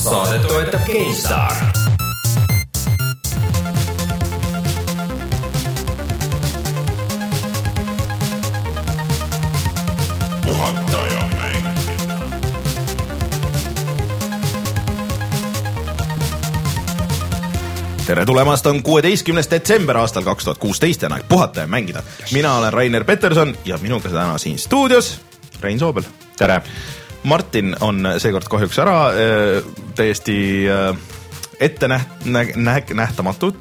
saadet toetab GameStar. tere tulemast, on kuueteistkümnes detsember aastal kaks tuhat kuusteist ja on aeg puhata ja mängida. mina olen Rainer Peterson ja minuga täna siin stuudios Rein Soobel. tere. Martin on seekord kahjuks ära, täiesti äh, ette näht-, näh-, nähtamatud.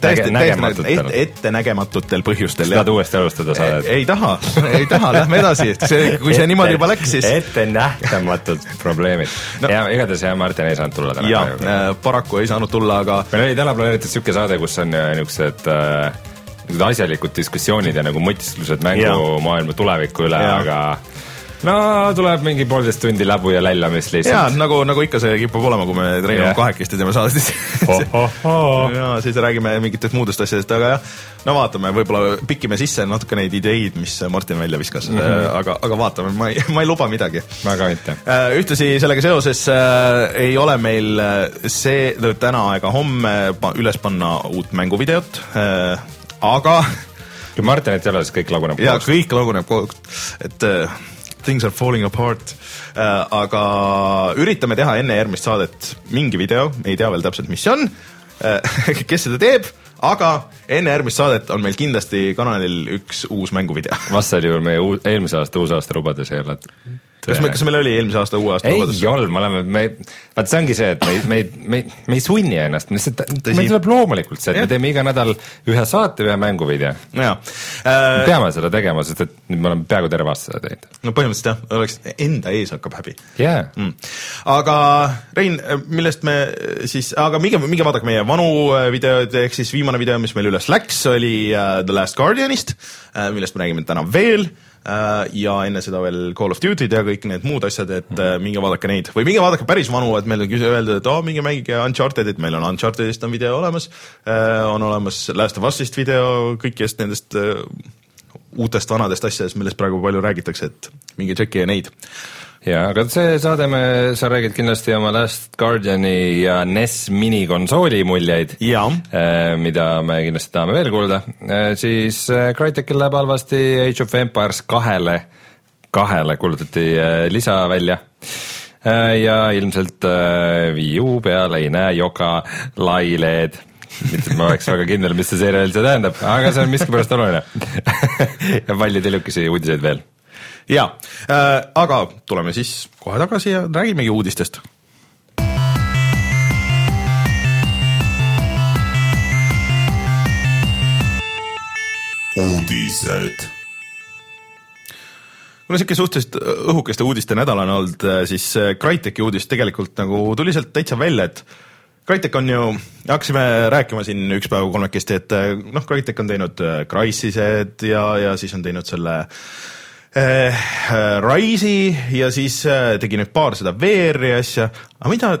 täiesti nägematutel. ette, ettenägematutel põhjustel. tahad uuesti alustada saadet? ei taha, ei taha, lähme edasi, see, kui see niimoodi juba läks, siis ettenähtamatud probleemid No. ja igatahes jah, Martin ei saanud tulla täna ja kahjuks. äh, paraku ei saanud tulla, aga meil oli täna planeeritud siuke saade, kus on äh, niisugused äh, niisugused asjalikud diskussioonid ja nagu mõtisklused mängumaailma tuleviku üle, Jaa. aga no tuleb mingi poolteist tundi läbu ja lällamist lihtsalt. nagu, nagu ikka see kipub olema, kui me Reinoga Jah. kahekesti teeme saadet ja siis räägime mingitest muudest asjadest, aga jah, no vaatame, võib-olla pikime sisse natuke neid ideid, mis Martin välja viskas mm, -hmm. aga, aga vaatame, ma ei, ma ei luba midagi. väga mitte. ühtlasi sellega seoses äh, ei ole meil äh, see täna ega homme üles panna uut mänguvideot äh,, aga kui Martinit ei ole, siis kõik laguneb koos. kõik laguneb aeg, et uh, things are falling apart uh,. aga üritame teha enne järgmist saadet mingi video, ei tea veel täpselt, mis see on uh, kes seda teeb, aga enne järgmist saadet on meil kindlasti kanalil üks uus mänguvideo. vastasel juhul meie uus, eelmise aasta uusaasta lubadus ei ole. Kas me, kas meil oli eelmise aasta uue aasta ei lubadus? olnud, me oleme, me, vaat see ongi see, et me, me, me, me ei sunni ennast, me lihtsalt, meil tuleb loomulikult see, et Jah. me teeme iga nädal ühe saate, ühe mänguvideo. nojah uh,, peame seda tegema, sest et nüüd me oleme peaaegu terve aasta seda teinud. no põhimõtteliselt jah, oleks enda ees hakkab häbi jaa, mm.. aga Rein, millest me siis, aga minge, minge vaadake meie vanu äh, videoid, ehk siis viimane video, mis meil üles läks, oli uh, The Last Guardianist uh,, millest me räägime täna veel ja enne seda veel Call of Duty'd ja kõik need muud asjad, et uh, minge vaadake neid. Või minge vaadake päris vanu, et meil on öeldud, et oh,, minge mängige Uncharted'it, meil on Uncharted'ist on video olemas. Uh,, on olemas Last of Us'ist video, kõikidest nendest uutest vanadest asjadest, millest praegu palju räägitakse, et minge tšekkige neid jaa, aga see saade me, sa räägid kindlasti oma Last Guardiani ja NES minikonsooli muljeid. ja mida me kindlasti tahame veel kuulda, siis äh, Crytekil läheb halvasti Age of Empires kahele, kahele kuulutati äh, lisa välja. ja ilmselt äh, Wii U peal ei näe Yoka Laileed mitte, et ma oleks väga kindel, mis see seeria üldse tähendab, aga see on miskipärast oluline. ja palju tillukesi uudiseid veel. Ja äh,, aga tuleme siis kohe tagasi ja räägimegi uudistest. uudised. kuna sihuke suhteliselt õhukeste uudiste nädal on olnud, siis äh, Crytek'i uudis tegelikult nagu tuli sealt täitsa välja, et Crytek on ju, hakkasime rääkima siin üks päev kolmekesti, et äh, noh, Crytek on teinud äh, Crysised ja, ja siis on teinud selle äh, Rise'i ja siis äh, tegi nüüd paar seda VR-i asja, aga mida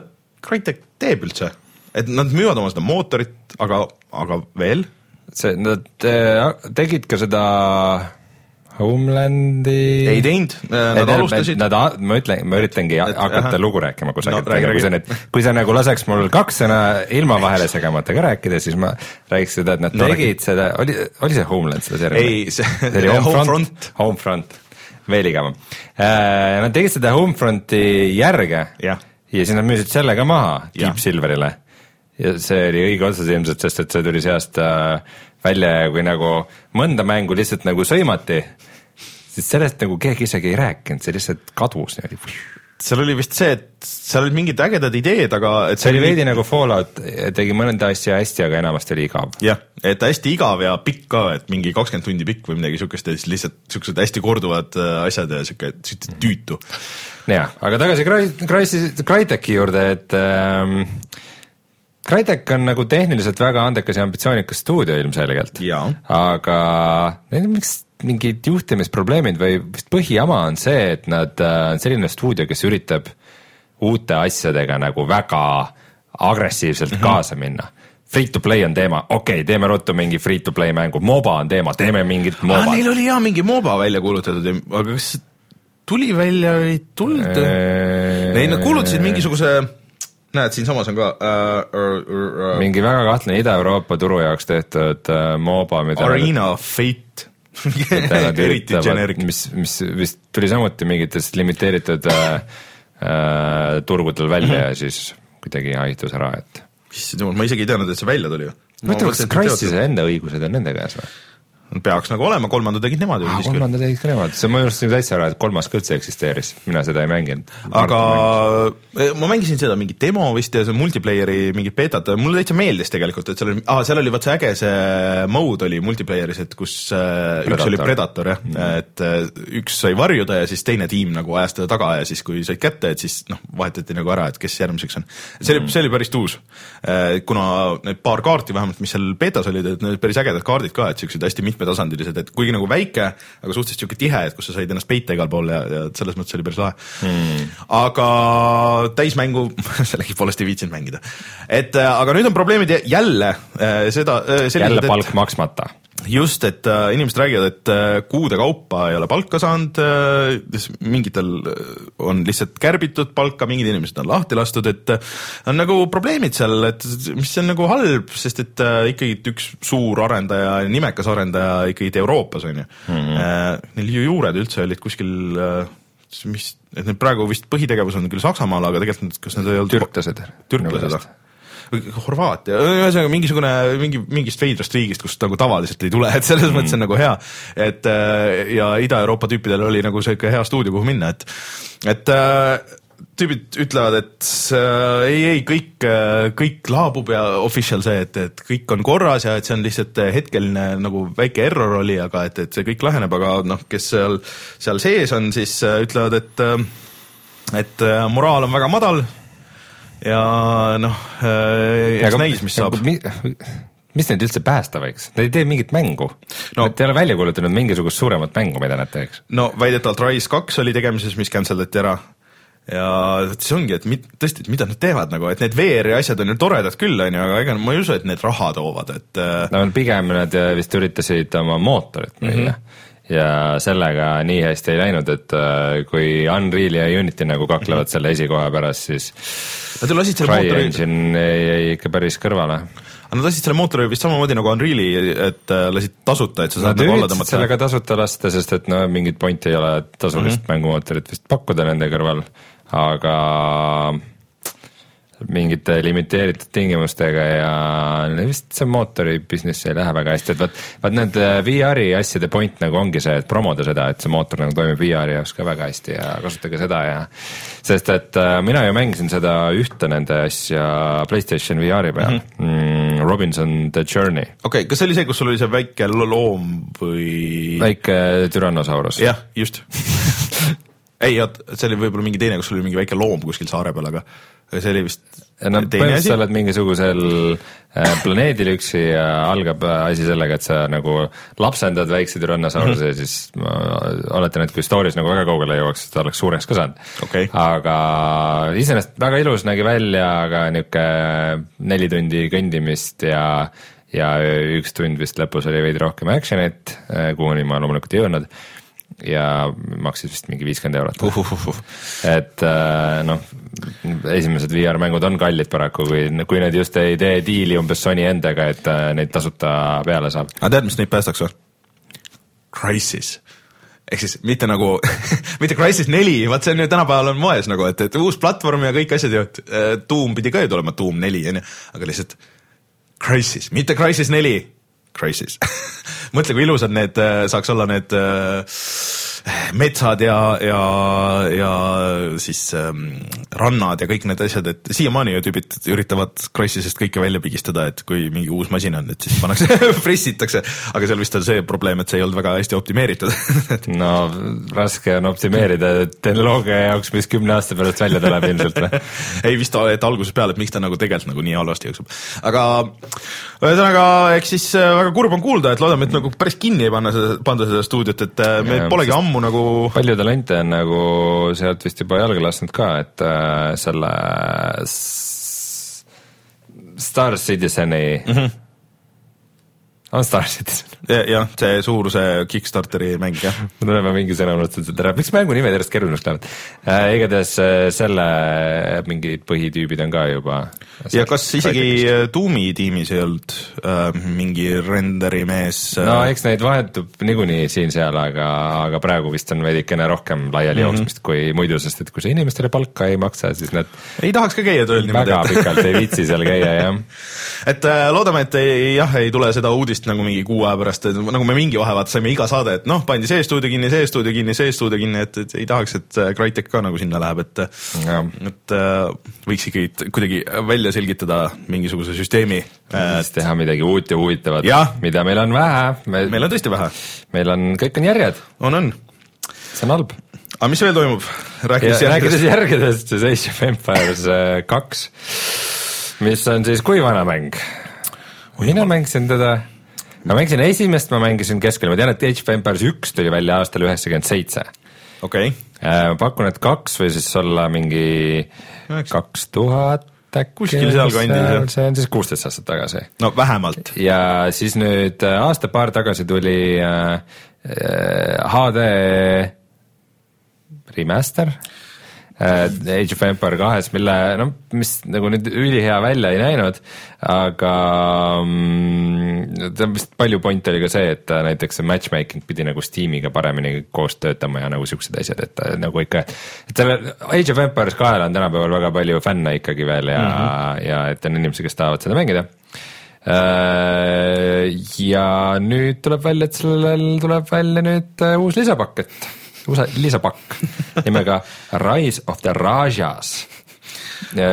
Crytek teeb üldse? et nad müüvad oma seda mootorit, aga, aga veel? see, nad äh, tegid ka seda Homelandi ei teinud, nad alustasid. Nad, ma ütlen, ma üritangi Et- hakata ahah. lugu rääkima kusagil No, no,, kui sa nüüd, kui sa nagu laseks mul kaks sõna ilma vahele segamata ka rääkida, siis ma räägiks seda, et nad No tegid seda, oli, oli see Homeland seda seeria? Ei, see- see oli Homefront. Homefront, veel igavam. Nad tegid seda Homefronti järge Jah. ja siis nad müüsid selle ka maha. Deep Silverile. ja see oli õige otsus ilmselt, sest et see tuli see aasta välja ja kui nagu mõnda mängu lihtsalt nagu sõimati, siis sellest nagu keegi isegi ei rääkinud, see lihtsalt kadus niimoodi. seal oli vist see, et seal olid mingid ägedad ideed, aga et see oli veidi nagu Fallout, tegi mõnda asja hästi, aga enamasti oli igav. jah, et hästi igav ja pikk ka, et mingi kakskümmend tundi pikk või midagi siukest ja siis lihtsalt siuksed hästi korduvad äh, asjad ja siuke, tüütu. jah, aga tagasi Crytek'i juurde, et ähm, Crytek on nagu tehniliselt väga andekas ja ambitsioonikas stuudio ilmselgelt. Aga neil on miks mingid juhtimisprobleemid või vist põhijama on see, et nad äh, on selline stuudio, kes üritab uute asjadega nagu väga agressiivselt mm -hmm. kaasa minna free to play on teema, okei okay,, teeme ruttu mingi free to play mängu, MOBA on teema, teeme mingit aa, MOBA-t. neil oli jaa mingi MOBA välja kuulutatud, aga kas tuli välja või ei tulnud? Ei, nad kuulutasid mingisuguse, näed, siinsamas on ka äh, äh, mingi väga kahtlane Ida-Euroopa turu jaoks tehtud äh, MOBA, mida Arena of Fate nad eriti generic. mis, mis vist tuli samuti mingitest limiteeritud äh, äh, turgudel välja ja siis kuidagi haihtus ära, et issand jumal, ma isegi ei teadnud, et see välja tuli huvitav, kas Crysis'e enda õigused on nende käes või? Peaks nagu olema, kolmanda tegid nemad ju kolmanda tegid ka nemad, see ma unustasin täitsa ära, et kolmas ka üldse eksisteeris, mina seda ei mänginud. aga eh, ma mängisin seda mingi demo vist ja see multiplayer'i mingit betat, mulle täitsa meeldis tegelikult, et seal oli, aa seal oli vaat see äge see mode oli multiplayer'is, et kus äh, üks Predator. oli Predator jah mm., et äh, üks sai varjuda ja siis teine tiim nagu ajas teda taga ja siis, kui said kätte, et siis noh, vahetati nagu ära, et kes järgmiseks on. see oli mm., see oli päris tuus. kuna need paar kaarti vähemalt, mis seal betas olid, et need päris ägedad kaardid ka, et siuksed hästi mitmetasandilised, et kuigi nagu väike, aga suhteliselt siuke tihe, et kus sa said ennast peita igal pool ja, ja selles mõttes oli päris lahe mm.. aga täismängu sellegipoolest ei viitsinud mängida. et äh, aga nüüd on probleemid jä- jälle äh, seda äh, jälle palk maksmata. just, et äh, inimesed räägivad, et äh, kuude kaupa ei ole palka saanud äh,, mingitel äh, on lihtsalt kärbitud palka, mingid inimesed on lahti lastud, et äh, on nagu probleemid seal, et mis on nagu halb, sest et äh, ikkagi üks suur arendaja, nimekas arendaja ikkagi Euroopas on ju mm. -hmm. Äh, neil ju juured üldse olid kuskil äh, mis, et need praegu vist põhitegevus on küll Saksamaal, aga tegelikult kas nad ei olnud türklased. türklased või? Horvaatia, ühesõnaga mingisugune, mingi, mingist veidrast riigist, kust nagu tavaliselt ei tule, et selles mm. mõttes on nagu hea. et äh, ja Ida-Euroopa tüüpidel oli nagu sihuke hea stuudio, kuhu minna, et, et äh, tüübid ütlevad, et äh, ei, ei kõik, kõik laabub ja official see, et, et kõik on korras ja et see on lihtsalt hetkeline nagu väike error oli, aga et, et see kõik laheneb, aga noh, kes seal, seal sees on, siis äh, ütlevad, et äh, et äh, moraal on väga madal ja noh, eks näis, mis saab. mis neid üldse päästa võiks, nad ei tee mingit mängu no.. No- Nad ei ole välja kuulutanud mingisugust suuremat mängu, mida nad teeks. no väidetavalt Rise kaks oli tegemises, mis cancel dati ära ja siis ongi, et mit, tõesti, et mida nad teevad nagu, et need VR-i asjad on ju toredad küll, on ju, aga ega ma ei usu, et need raha toovad, et äh, no pigem nad äh, vist üritasid oma mootorit müüa mm -hmm. Ja sellega nii hästi ei läinud, et äh, kui Unreal ja Unity nagu kaklevad selle esikoha pärast, siis nad ju lasid selle mootori, CryEngine jäi ikka päris kõrvale. nad lasid selle mootori vist samamoodi nagu Unreali, et äh, lasid tasuta, et sa saad nagu alla tõmmata. sellega tasuta lasta, sest et no mingit pointi ei ole tasulist mm -hmm. mängumootorit vist pakkuda nende kõrval, aga mingite limiteeritud tingimustega ja vist see mootori business ei lähe väga hästi, et vot, vot need äh, VR-i asjade point nagu ongi see, et promoda seda, et see mootor nagu toimib VR-i jaoks ka väga hästi ja kasutage seda ja sest et äh, mina ju mängisin seda ühte nende asja Playstation VR-i peal mm, -hmm. Robinson The Journey, okei okay,, kas see oli see, kus sul oli see väike lo- loom või? väike Tyrannosaurus. jah, just ei, oot, see oli võib-olla mingi teine, kus oli mingi väike loom kuskil saare peal, aga see oli vist no põhimõtteliselt sa. oled mingisugusel äh, planeedil üksi ja algab äh, asi sellega, et sa nagu lapsendad väikse türannosauruse ja siis ma oletan, et kui story's nagu väga kaugele jõuaks, siis ta oleks suureks ka saanud Okei. aga iseenesest väga ilus nägi välja, aga niisugune neli tundi kõndimist ja ja üks tund vist lõpus oli veidi rohkem action'it, kuhuni ma loomulikult ei jõudnud ja maksis vist mingi viiskümmend eurot uh,. Uh, uh, uh. et äh, noh, esimesed VR-mängud on kallid paraku, kui, kui nad just ei tee diili umbes Sony endaga, et äh, neid tasuta peale saab. aga tead, mis neid päästaks või? Crysis ehk siis mitte nagu, mitte Crysis neli, vaat see on ju tänapäeval on moes nagu, et, et uus platvorm ja kõik asjad ju, et äh, Doom pidi ka ju tulema, Doom neli on ju, aga lihtsalt Crysis, mitte Crysis neli, Crysis. mõtle, kui ilusad need äh, saaks olla need äh, metsad ja, ja, ja siis ähm, rannad ja kõik need asjad, et siiamaani ju tüübid üritavad Crysisest kõike välja pigistada, et kui mingi uus masin on, et siis pannakse pressitakse, aga seal vist on see probleem, et see ei olnud väga hästi optimeeritud no raske on optimeerida tehnoloogia jaoks, mis kümne aasta pärast välja tuleb ilmselt või? ei vist, et algusest peale, et miks ta nagu tegelikult nagu nii halvasti jookseb. aga ühesõnaga, eks siis äh, väga kurb on kuulda, et loodame, et nagu päris kinni ei panna seda, panda seda stuudiot, et äh, meil Jaa, polegi sest- ammu nagu palju talente on nagu sealt vist juba jalga lasknud ka, et äh, selle Star Citizeni mm, -hmm. On Star Citizen. jah, see suur, see Kickstarteri mäng jah. ma tunnen, ma mingi sõna unustasin sealt ära, miks mängu nimed järjest keerulisemaks lähevad äh,. igatahes äh, selle mingid põhitüübid on ka juba. ja kas isegi äh, Doomi tiimis ei olnud äh, mingi renderi mees äh, no eks neid vahetub niikuinii siin-seal, aga, aga praegu vist on veidikene rohkem laiali mm -hmm. jooksmist kui muidu, sest et kui sa inimestele palka ei maksa, siis nad ei tahaks ka käia tööl niimoodi väga, pikalt ei viitsi seal käia, jah. et äh, loodame, et ei, jah, ei tule seda uudist nagu mingi kuu aja pärast, nagu me mingi vahe vaata saime iga saade, et noh, pandi see stuudio kinni, see stuudio kinni, see stuudio kinni, et, et ei tahaks, et äh, Crytek ka nagu sinna läheb, et Jah. et äh, võiks ikkagi kuidagi välja selgitada mingisuguse süsteemi siis teha midagi uut ja huvitavat mida meil on vähe, me, meil on tõesti vähe, meil on, kõik on järjed, on, on. see on halb. aga mis veel toimub? ja rääkides rääkides järgedest, järgedest, siis Age of Empires äh, kaks, mis on siis kui vana mäng? mina mängisin teda, ma mängisin esimest, ma mängisin keskel, ma tean, et Age of Empires üks tuli välja aastal üheksakümmend seitse. okei, ma pakun, et kaks või siis olla mingi kaks tuhat äkki. Kuskil sealkandis, jah. see on siis kuusteist aastat tagasi no vähemalt. ja siis nüüd äh, aasta-paar tagasi tuli äh, äh, HD remaster äh, Age of Empire kahes, mille noh, mis nagu nüüd ülihea välja ei näinud, aga mm, ta vist palju pointe oli ka see, et näiteks see matchmaking pidi nagu Steamiga paremini koos töötama ja nagu siuksed asjad, et nagu ikka, et selle Age of Empires kahel on tänapäeval väga palju fänne ikkagi veel ja mm, -hmm. ja et on inimesi, kes tahavad seda mängida Äh, ja nüüd tuleb välja, et sellel tuleb välja nüüd äh, uus lisapakk, uus lisapakk nimega Rise of the Rajas,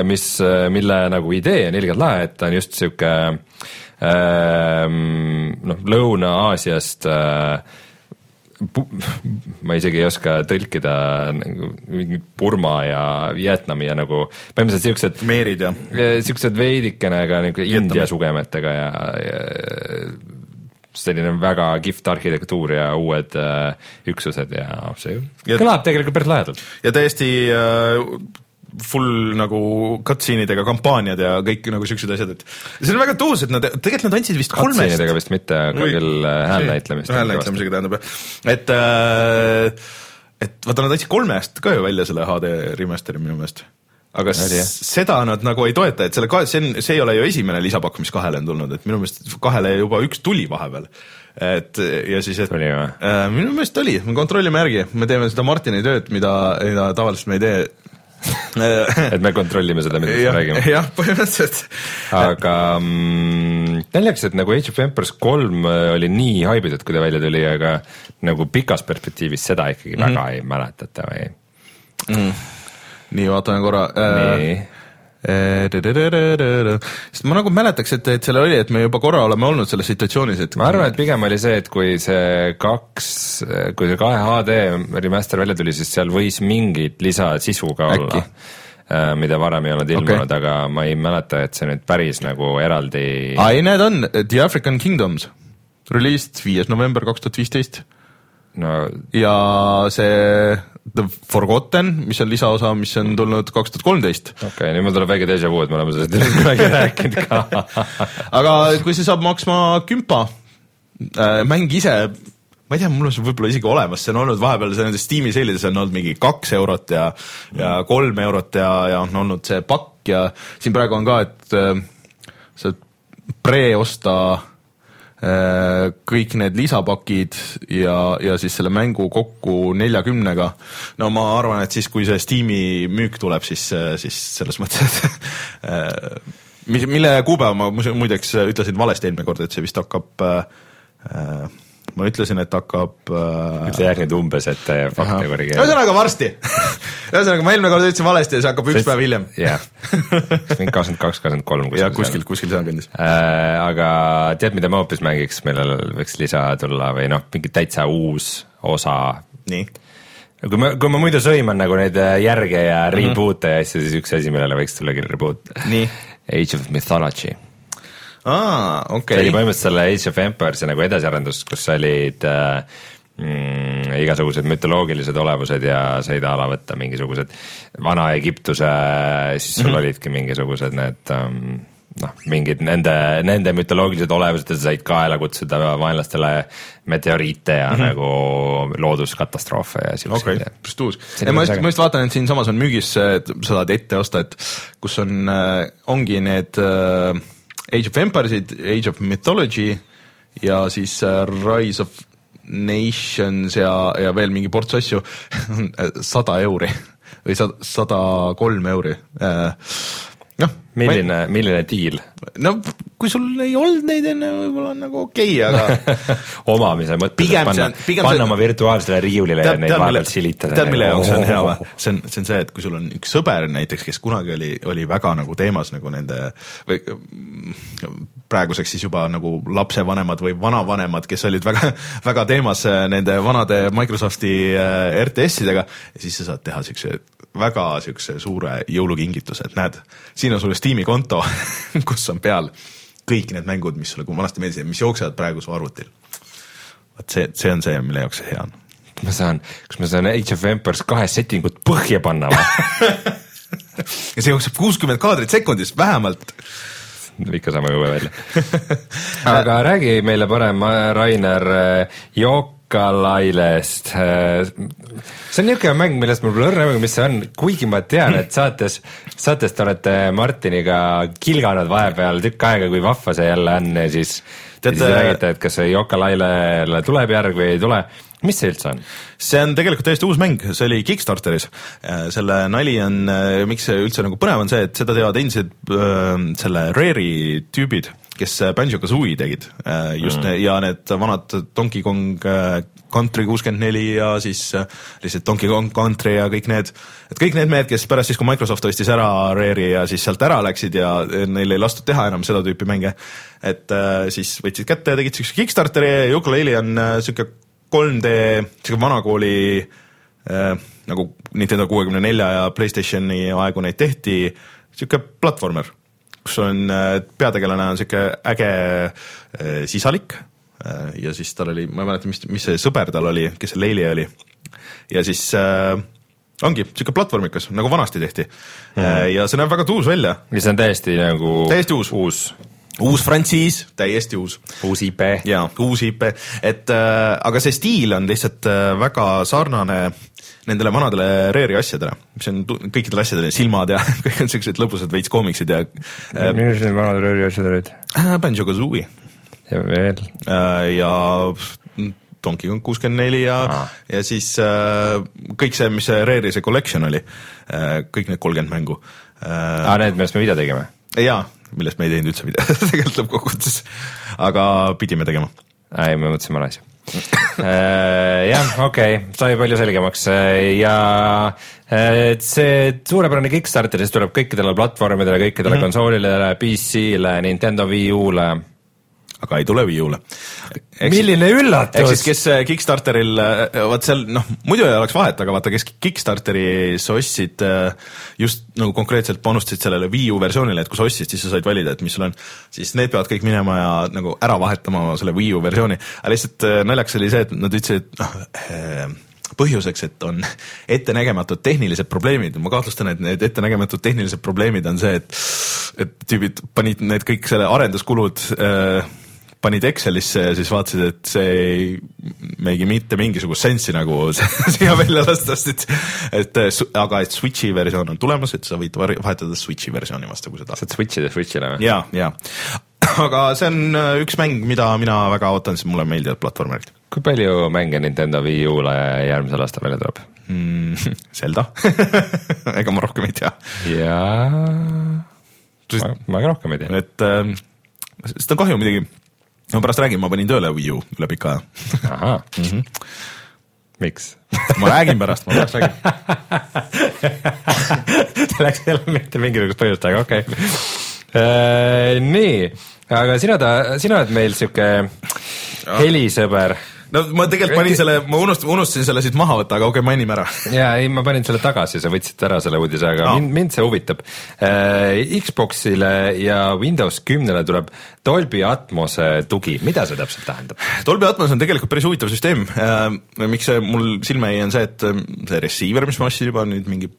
mis, mille nagu idee on ilgelt lahe, et ta on just sihuke ähm, noh, Lõuna-Aasiast äh, ma isegi ei oska tõlkida nagu Burma ja Vietnami ja nagu põhimõtteliselt siuksed meerid ja siuksed veidikene ka nagu India sugemetega ja, ja selline väga kihvt arhitektuur ja uued äh, üksused ja see Ja- kõlab tegelikult päris lahedalt. ja täiesti äh, full nagu cutscene'idega kampaaniad ja kõik nagu siuksed asjad, et see on väga tuus, et nad, tegelikult nad andsid vist kolmest Cutscene'idega vist mitte, aga küll äh, häälnäitlemist. häälnäitlemisega tähendab jah, et äh, et vaata, nad andsid kolmest ka ju välja selle HD remaster'i minu meelest. Aga seda nad nagu ei toeta, et selle ka, see on, see ei ole ju esimene lisapakk, mis kahele on tulnud, et minu meelest kahele juba üks tuli vahepeal. et ja siis, et Tuli äh, minu meelest oli, me kontrollime järgi, me teeme seda Martini tööd, mida, mida tavaliselt me ei tee et me kontrollime seda, mida me räägime. jah, põhimõtteliselt. aga mm, naljakas, et nagu Age of Empires kolm äh, oli nii haibitud, kui ta välja tuli, aga nagu pikas perspektiivis seda ikkagi mm. -hmm. väga ei mäletata või? nii, vaatame korra. nii, sest ma nagu mäletaks, et, et seal oli, et me juba korra oleme olnud selles situatsioonis, et ma arvan, et pigem oli see, et kui see kaks, kui see kahe HD remaster välja tuli, siis seal võis mingit lisasisu ka Äkki. olla, mida varem ei olnud ilmunud okay., aga ma ei mäleta, et see nüüd päris nagu eraldi ai, need on The African Kingdoms, released viies november kaks tuhat viisteist no ja see The Forgotten, mis on lisaosa, mis on tulnud kaks tuhat kolmteist. okei okay,, nüüd mul tuleb väike déjà vu, et me oleme sellest ilmselt kunagi rääkinud ka aga kui see saab maksma kümpa äh,, mäng ise, ma ei tea, mul on see võib-olla isegi olemas, see on olnud vahepeal, see nendes Steam'i seilides on olnud mingi kaks eurot ja ja kolm eurot ja, ja on olnud see pakk ja siin praegu on ka, et äh, saad pre-osta äh, kõik need lisapakid ja, ja siis selle mängu kokku neljakümnega. no ma arvan, et siis, kui see Steam'i müük tuleb, siis, siis selles mõttes, et äh, mis, mille kuupäeva ma muideks ütlesin valesti eelmine kord, et see vist hakkab äh, ma ütlesin, et hakkab äh, ütle järgi nüüd umbes, et äh, fakte korrigeerida. ühesõnaga varsti ühesõnaga ma eelmine kord ütlesin valesti ja see hakkab üks päev hiljem. jah, mingi kakskümmend kaks, kakskümmend kolm. ja kuskil, kuskil sealkandis. äh,. aga tead, mida ma hoopis mängiks, millel võiks lisa tulla või noh, mingi täitsa uus osa. nii. kui ma, kui ma muidu sõiman nagu neid äh, järge ja Mhm. reboot'e ja asju, siis üks asi, millele võiks tulla küll reboot. nii. Age of Mythology. aa, see oli okei. põhimõtteliselt selle Age of Empire'i nagu edasiarendus, kus olid äh, mm, igasugused mütoloogilised olevused ja said a la võtta mingisugused Vana-Egiptuse, siis sul mm -hmm. olidki mingisugused need ähm, noh, mingid nende, nende mütoloogilised olevused ja sa said kaela kutsuda vaenlastele meteoriite ja mm -hmm. nagu looduskatastroofe ja okei siukseid okay,, päris uus. Ma just, ma just vaatan, et siinsamas on müügis, sa saad ette osta, et kus on, ongi need äh, Age of Empires'id, Age of Mythology ja siis äh, Rise of Nations ja, ja veel mingi ports asju, sada euri või sada, kolm euri. noh, milline, milline diil no kui sul ei olnud neid enne, võib-olla on nagu okei okay,, aga omamise mõttes, et panna panna oma virtuaalsele riiulile ja neid vahepeal silitada. tead, mille jaoks see on hea või? see on, see on see, et kui sul on üks sõber näiteks, kes kunagi oli, oli väga nagu teemas nagu nende või praeguseks siis juba nagu lapsevanemad või vanavanemad, kes olid väga, väga teemas äh, nende vanade Microsofti äh, RTS-idega siis sa saad teha siukse väga siukse suure jõulukingituse, et näed, siin on sulle Steam'i konto, kus on peal kõik need mängud, mis sulle vanasti meeldisid, mis jooksevad praegu su arvutil. vot see, see on see, mille jaoks see hea on. ma saan, kas ma saan Age of Empires kahe settingut põhja panna või? ja see jookseb kuuskümmend kaadrit sekundis vähemalt. ikka saame õue välja. aga räägi meile parem, Rainer, Yooka-Lailest. see on niisugune mäng, millest mul pole õrna aimugi, mis see on, kuigi ma tean, et saates, saates te olete Martiniga kilganud vahepeal tükk aega, kui vahva see jälle on ja siis Teate- siis räägite, et kas see Yooka-Lailele tuleb järg või ei tule. mis see üldse on? see on tegelikult täiesti uus mäng, see oli Kickstarteris. selle nali on, miks see üldse nagu põnev on see, et seda teevad endised öö, selle Rare'i tüübid, kes Banjo-Kazooie tegid äh, just mm. ja need vanad Donkey Kong äh, Country kuuskümmend neli ja siis äh, lihtsalt Donkey Kong Country ja kõik need, et kõik need mehed, kes pärast siis, kui Microsoft ostis ära Rare'i ja siis sealt ära läksid ja neil ei lastud teha enam seda tüüpi mänge, et äh, siis võtsid kätte ja tegid siukse Kickstarteri ja Yooka-Laylee on äh, siuke 3D, siuke vanakooli äh, nagu Nintendo kuuekümne nelja ja Playstationi aegu neid tehti, siuke platvormer, kus on äh, peategelane on siuke äge äh, sisalik äh, ja siis tal oli, ma ei mäleta, mis, mis see sõber tal oli, kes see Leili oli ja siis äh, ongi siuke platvormikas, nagu vanasti tehti mm. -hmm. ja see näeb väga tuus välja, mis on täiesti nagu Täiesti uus. uus, uus frantsiis, täiesti uus uus IP. jaa, uus IP, et äh, aga see stiil on lihtsalt äh, väga sarnane nendele vanadele Rare'i asjadele, mis on tu- kõikidel asjadel silmad ja kõik on siuksed lõbusad veits koomiksid ja äh, millised need vanad rööri asjad olid? Banjo-Kazooie ja veel, äh, ja Donkey Kong kuuskümmend neli ja ah., ja siis äh, kõik see, mis see Rare'i see collection oli äh,, kõik need kolmkümmend mängu äh, aa need, millest me video tegime? jaa, millest me ei teinud üldse midagi tegelikult lõppkokkuvõttes, aga pidime tegema ei, me mõtlesime vale asja. jah, okei okay,, sai palju selgemaks ja eh, et see suurepärane Kickstarter, siis tuleb kõikidele platvormidele, kõikidele mm -hmm. konsoolidele, PC-le, Nintendo Wii U-le. Aga ei tule Wii U-le. milline ehk siis, üllatus! kes äh, Kickstarteril, vaat seal noh, muidu ei oleks vahet, aga vaata, kes Kickstarteris ostsid äh, just nagu konkreetselt panustasid sellele Wii U versioonile, et kui sa ostsid, siis sa said valida, et mis sul on, siis need peavad kõik minema ja nagu ära vahetama selle Wii U versiooni, aga lihtsalt äh, naljakas oli see, et nad ütlesid, et noh äh, põhjuseks, et on ettenägematud tehnilised probleemid, ma kahtlustan, et need ettenägematud tehnilised probleemid on see, et et tüübid panid need kõik selle arenduskulud äh, panid Excelisse ja siis vaatasid, et see ei meigi mitte mingisugust sensi nagu siia välja lasta, sest et, et äh, aga et Switch'i versioon on tulemas, et sa võid vahetada Switch'i versiooni vastu, kui sa tahad. saad switch'ida switch'ile või? ja, ja, aga see on äh, üks mäng, mida mina väga ootan, sest mulle meeldivad platvormerid kui palju mänge Nintendo Wii U-le järgmisel aastal välja tuleb? mm. Zelda ega ma rohkem ei tea, jaa, ma, ma ka rohkem ei tea. et äh, seda on kahju muidugi. Ma pärast räägin, ma panin tööle Wii U üle pika aja. ahah mm, -hmm. miks? ma räägin pärast, ma pärast räägin. Läks jälle mitte mingisugust põhjust, aga okei okay.. nii, aga sina sina oled meil sihuke helisõber no ma tegelikult panin selle, ma unust-, unustasin selle siit maha võtta, aga okei okay,, mainime ära. ja ei, ma panin selle tagasi, sa võtsid ära selle uudise, aga Aa. mind, mind see huvitab äh,. Xboxile ja Windows kümnele tuleb Dolby Atmose tugi, mida see täpselt tähendab? Dolby Atmos on tegelikult päris huvitav süsteem. miks see mul silma jäi, on see, et ähm, see receiver, mis ma ostsin juba nüüd mingi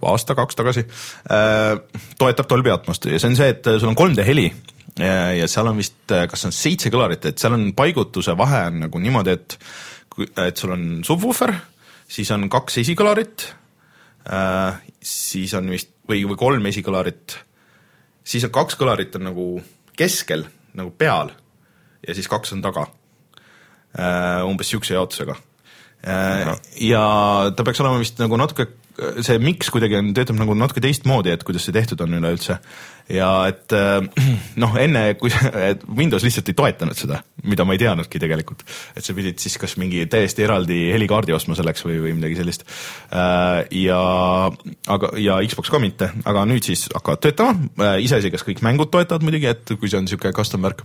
aasta-kaks tagasi äh,, toetab Dolby Atmost ja see on see, et sul on 3D heli ja, seal on vist, kas on seitse kõlarit, et seal on paigutuse vahe on nagu niimoodi, et et sul on subwoofer, siis on kaks esikõlarit äh,, siis on vist või, või kolm esikõlarit, siis on kaks kõlarit on nagu keskel, nagu peal ja siis kaks on taga äh,. umbes niisuguse jaotusega äh,. ja ta peaks olema vist nagu natuke see miks kuidagi on, töötab nagu natuke teistmoodi, et kuidas see tehtud on üleüldse. ja et äh, noh, enne kui, Windows lihtsalt ei toetanud seda, mida ma ei teadnudki tegelikult. et sa pidid siis kas mingi täiesti eraldi helikaardi ostma selleks või, või midagi sellist. Äh, ja, aga, ja Xbox ka mitte, aga nüüd siis hakkavad töötama, äh, iseasi, kas kõik mängud toetavad muidugi, et kui see on niisugune custom värk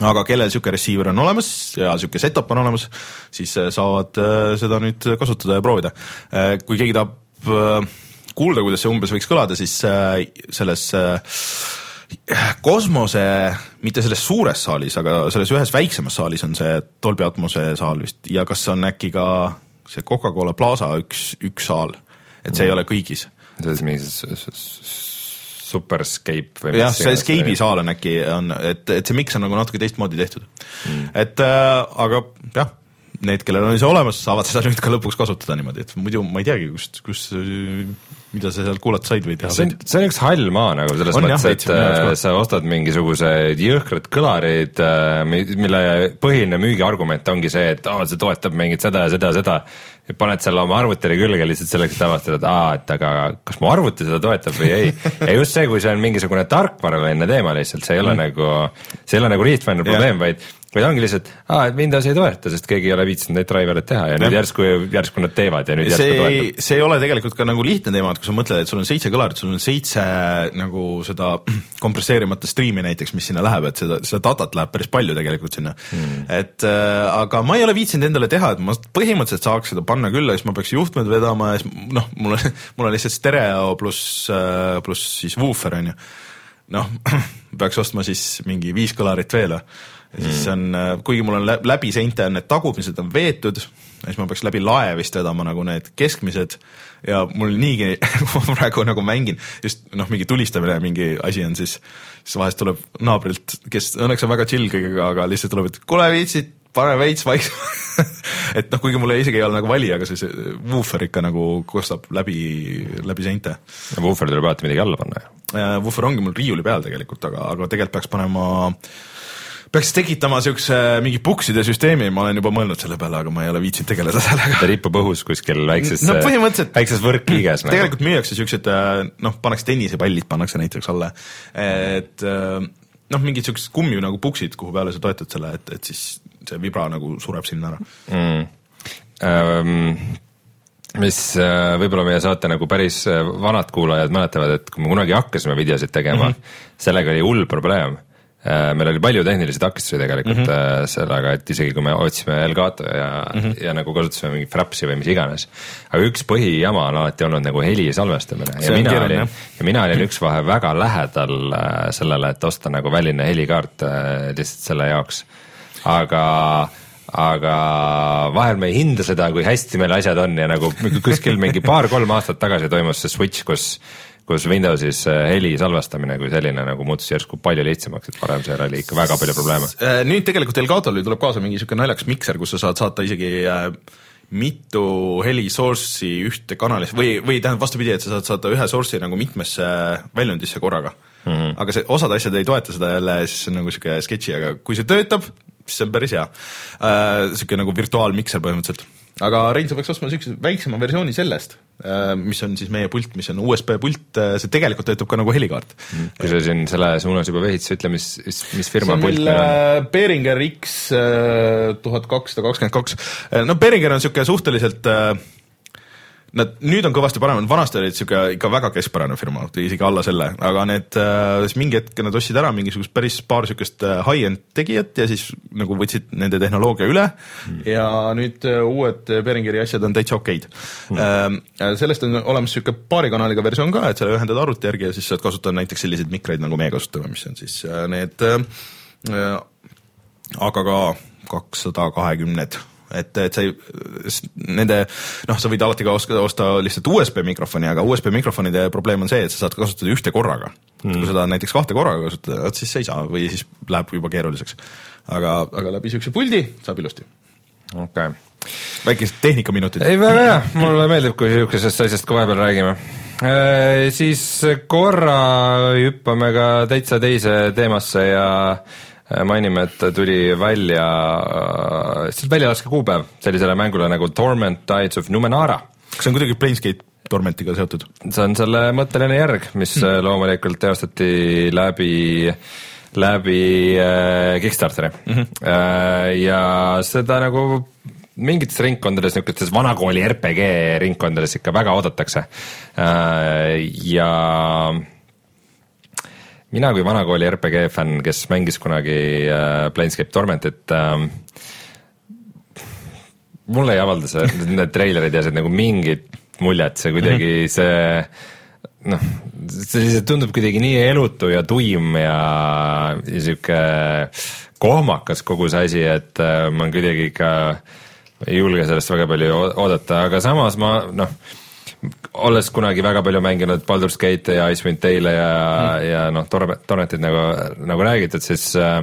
aga kellel niisugune receiver on olemas ja niisugune setup on olemas, siis saavad seda nüüd kasutada ja proovida. kui keegi tahab Äh, kuulda, kuidas see umbes võiks kõlada, siis äh, selles äh, kosmose, mitte selles suures saalis, aga selles ühes väiksemas saalis on see Dolby Atmose saal vist ja kas on äkki ka see Coca-Cola Plaza üks, üks saal, et see mm. ei ole kõigis. see on siis mingi Superscape või jah, see Scape'i saal on äkki, on, et, et see miks on nagu natuke teistmoodi tehtud mm.. et äh, aga jah need, kellel on see olemas, saavad seda nüüd ka lõpuks kasutada niimoodi, et muidu ma ei teagi, kust, kus, mida sa sealt kuulata said või teha said. see on üks hall maa nagu selles on, mõttes, et äh, sa ostad mingisugused jõhkrad kõlarid, äh, mille põhiline müügiargument ongi see, et aa, see toetab mingit seda ja seda ja seda ja paned selle oma arvutile külge lihtsalt selleks, et avastada, et aa, et aga kas mu arvuti seda toetab või ei. ja just see, kui see on mingisugune tarkvaraväljaline teema lihtsalt, see ei ole mm. nagu, see ei ole nagu riistväline probleem, vaid vaid ongi lihtsalt, aa, et Windows ei toeta, sest keegi ei ole viitsinud neid driver'eid teha ja, ja nüüd järsku, järsku nad teevad ja nüüd see järsku toetab. see ei ole tegelikult ka nagu lihtne teema, et kui sa mõtled, et sul on seitse kõlarit, sul on seitse nagu seda kompresseerimata striimi näiteks, mis sinna läheb, et seda, seda datat läheb päris palju tegelikult sinna hmm.. et äh, aga ma ei ole viitsinud endale teha, et ma põhimõtteliselt saaks seda panna küll, siis ma peaks juhtmed vedama ja siis noh, mul on, mul on lihtsalt stereo pluss, äh, pluss siis woofer on ju. noh, peaks ostma siis mingi viis kõlarit veel ja siis mm. on, äh, kuigi mul on läbi seinte on need tagumised on veetud, siis ma peaks läbi lae vist vedama nagu need keskmised ja mul niigi kui ma praegu nagu mängin, just noh, mingi tulistamine, mingi asi on siis, siis vahest tuleb naabrilt, kes õnneks on väga chill kõigega, aga lihtsalt tuleb, et kuule, viitsid, pane veits vaiksemaks et noh, kuigi mul isegi ei ole nagu vali, aga see, see woofer ikka nagu kostab läbi, läbi seinte. Woofer tuleb alati midagi alla panna ju. Woofer ongi mul riiuli peal tegelikult, aga, aga tegelikult peaks panema äh, peaks tekitama siukse mingi pukside süsteemi, ma olen juba mõelnud selle peale, aga ma ei ole viitsinud tegeleda sellega. ta ripub õhus kuskil väikses no, põhimõtteliselt väikses võrkkiiges. Nagu. tegelikult müüakse siuksed äh, noh, pannakse tennisepallid pannakse näiteks alla, et äh, noh, mingid siuksed kummi nagu puksid, kuhu peale sa toetad selle, et, et siis see vibra nagu sureb sinna ära mm.. Um, mis äh, võib-olla meie saate nagu päris vanad kuulajad mäletavad, et kui me kunagi hakkasime videosid tegema mm, -hmm. sellega oli hull probleem Äh, meil oli palju tehnilisi takistusi tegelikult mm -hmm. sellega, et isegi kui me otsime Elgato ja mm, -hmm. ja nagu kasutasime mingit Frapsi või mis iganes. aga üks põhijama on alati olnud nagu heli salvestamine ja mina kirjane. olin, ja mina olin üks vahe väga lähedal äh, sellele, et osta nagu väline helikaart lihtsalt selle jaoks. aga aga vahel me ei hinda seda, kui hästi meil asjad on ja nagu kuskil mingi paar-kolm aastat tagasi toimus see switch, kus kus Windowsis äh, heli salvestamine kui selline nagu muutus järsku palju lihtsamaks, et varem seal oli ikka väga palju probleeme. Äh, nüüd tegelikult Elgatole tuleb kaasa mingi niisugune naljakas mikser, kus sa saad saata isegi äh, mitu heli source'i ühte kanalisse või, või tähendab vastupidi, et sa saad saata ühe source'i nagu mitmesse väljundisse korraga mm. -hmm. aga see, osad asjad ei toeta seda jälle, siis see on nagu sihuke sketši, aga kui see töötab, siis see on päris hea sihuke nagu virtuaalmikser põhimõtteliselt aga Rein, sa peaks ostma niisuguse väiksema versiooni sellest, äh, mis on siis meie pult, mis on USB pult, äh, see tegelikult töötab ka nagu helikaart. kui sa siin selle suunas juba vehid, siis ütle, mis, mis, firma pult meil on? Äh, Behringer X tuhat kakssada kakskümmend kaks, no Behringer on niisugune suhteliselt äh, Nad nüüd on kõvasti paremad, vanasti olid sihuke ikka väga keskpärane firma, isegi alla selle, aga need äh,, siis mingi hetk nad ostsid ära mingisugust päris paar sihukest äh, high-end tegijat ja siis nagu võtsid nende tehnoloogia üle. Mm. ja nüüd äh, uued Behringeri asjad on täitsa okeid. Mm.. Sellest on olemas sihuke paari kanaliga versioon ka, et sa ühendad arvuti järgi ja siis saad kasutada näiteks selliseid mikreid, nagu meie kasutame, mis on siis need aga ka kakssada kahekümned et, et sa ei, nende noh, sa võid alati ka oska, osta lihtsalt USB mikrofoni, aga USB mikrofonide probleem on see, et sa saad kasutada ühte korraga mm.. kui sa tahad näiteks kahte korraga kasutada, vot siis sa ei saa või siis läheb juba keeruliseks. aga, aga läbi siukse puldi saab ilusti. okei okay. väikesed tehnikaminutid. ei, väga hea, mulle meeldib, kui siukesest asjast ka vahepeal räägime e,. siis korra hüppame ka täitsa teise teemasse ja e, mainime, et tuli välja, siis väljalaske kuupäev sellisele mängule nagu Torment Tides of Numenara. kas see on kuidagi Planescape Tormentiga seotud? see on selle mõtteline järg, mis mm. loomulikult teostati läbi läbi äh, Kickstarteri mm. -hmm. Äh, ja seda nagu mingites ringkondades, niisugustes vanakooli RPG ringkondades ikka väga oodatakse äh,. ja mina kui vanakooli RPG fänn, kes mängis kunagi äh, Planescape Tormentit äh,, mulle ei avalda see, need treilerid ja see nagu mingit muljet, see kuidagi -hmm. see noh, see lihtsalt tundub kuidagi nii elutu ja tuim ja, ja sihuke kohmakas kogu see asi, et äh, ma kuidagi ikka ei julge sellest väga palju oodata, aga samas ma noh, olles kunagi väga palju mänginud Baldur's Gate'e ja Icewind Dale'e ja mm., ja noh, Torrentit nagu, nagu räägitud, siis äh,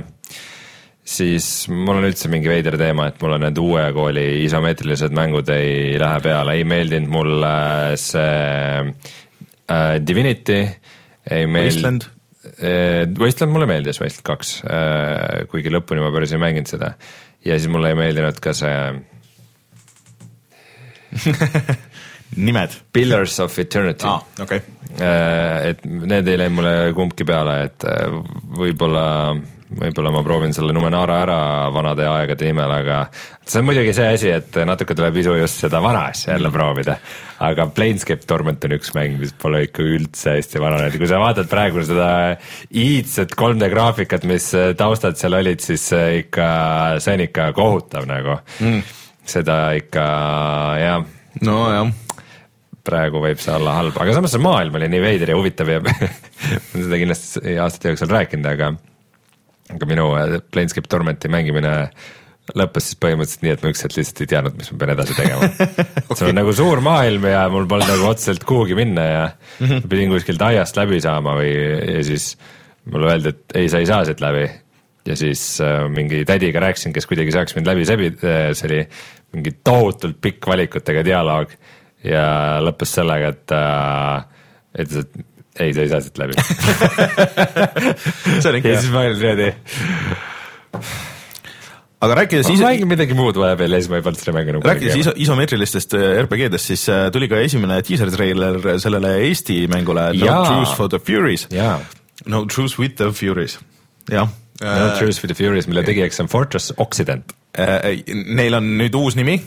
siis mul on üldse mingi veider teema, et mulle need uue kooli isomeetrilised mängud ei lähe peale, ei meeldinud mulle see äh, Divinity, ei meeldinud. Äh, Wasteland mulle meeldis, Wasteland kaks äh,, kuigi lõpuni ma päris ei mänginud seda. ja siis mulle ei meeldinud ka see nimed. Pillars of Eternity ah,. Okay. Äh, et need ei läinud mulle kumbki peale, et äh, võib-olla võib-olla ma proovin selle Numenara ära vanade aegade nimel, aga see on muidugi see asi, et natuke tuleb isu just seda vana asja jälle proovida. aga Planescape Torment on üks mäng, mis pole ikka üldse hästi vananenud kui sa vaatad praegu seda iidset 3D graafikat, mis taustad seal olid, siis ikka, see on ikka kohutav nagu mm.. seda ikka jah. nojah praegu võib see olla halb, aga samas see maailm oli nii veider ja huvitav ja seda kindlasti aastate jooksul rääkinud, aga aga minu äh, Planescape Tormenti mängimine lõppes siis põhimõtteliselt nii, et ma üks hetk lihtsalt ei teadnud, mis ma pean edasi tegema okay.. see on nagu suur maailm ja mul polnud nagu otseselt kuhugi minna ja mm -hmm. pidin kuskilt aiast läbi saama või, ja siis mulle öeldi, et ei, sa ei saa siit läbi. ja siis äh, mingi tädiga rääkisin, kes kuidagi saaks mind läbi sebida, äh, see oli mingi tohutult pikk valikutega dialoog ja lõppes sellega, et äh, ütles, et ei, sa ei saa siit läbi see on ikka hea. ja siis ma olin niimoodi. aga rääkides ma mängin midagi muud vahepeal ja siis ma ei pannud seda mängu nagu. rääkides iso, isomeetrilistest äh, RPG-dest, siis äh, tuli ka esimene teaser treiler sellele Eesti mängule No Jaa. Truce for the Furies. No Truce with the Furies, jah. No Truce with the Furies, mille tegijaks on Fortress Occident. Neil on nüüd uus nimi,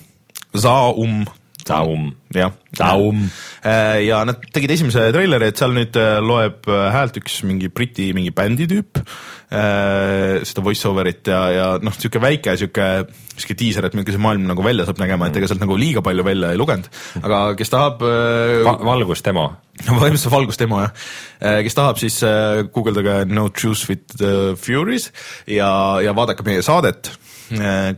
Zaum Taum. jah. Taum. Äh, ja nad tegid esimese treileri, et seal nüüd äh, loeb äh, häält üks mingi Briti mingi bändi tüüp, seda voice over'it ja, ja noh, sihuke väike sihuke, sihuke diiser, et milline see maailm nagu välja saab nägema, et ega sealt nagu liiga palju välja ei lugenud, aga kes tahab Va valgusdemo põhimõtteliselt valgustemo jah, kes tahab, siis guugeldage No Truth with the Furies ja, ja vaadake meie saadet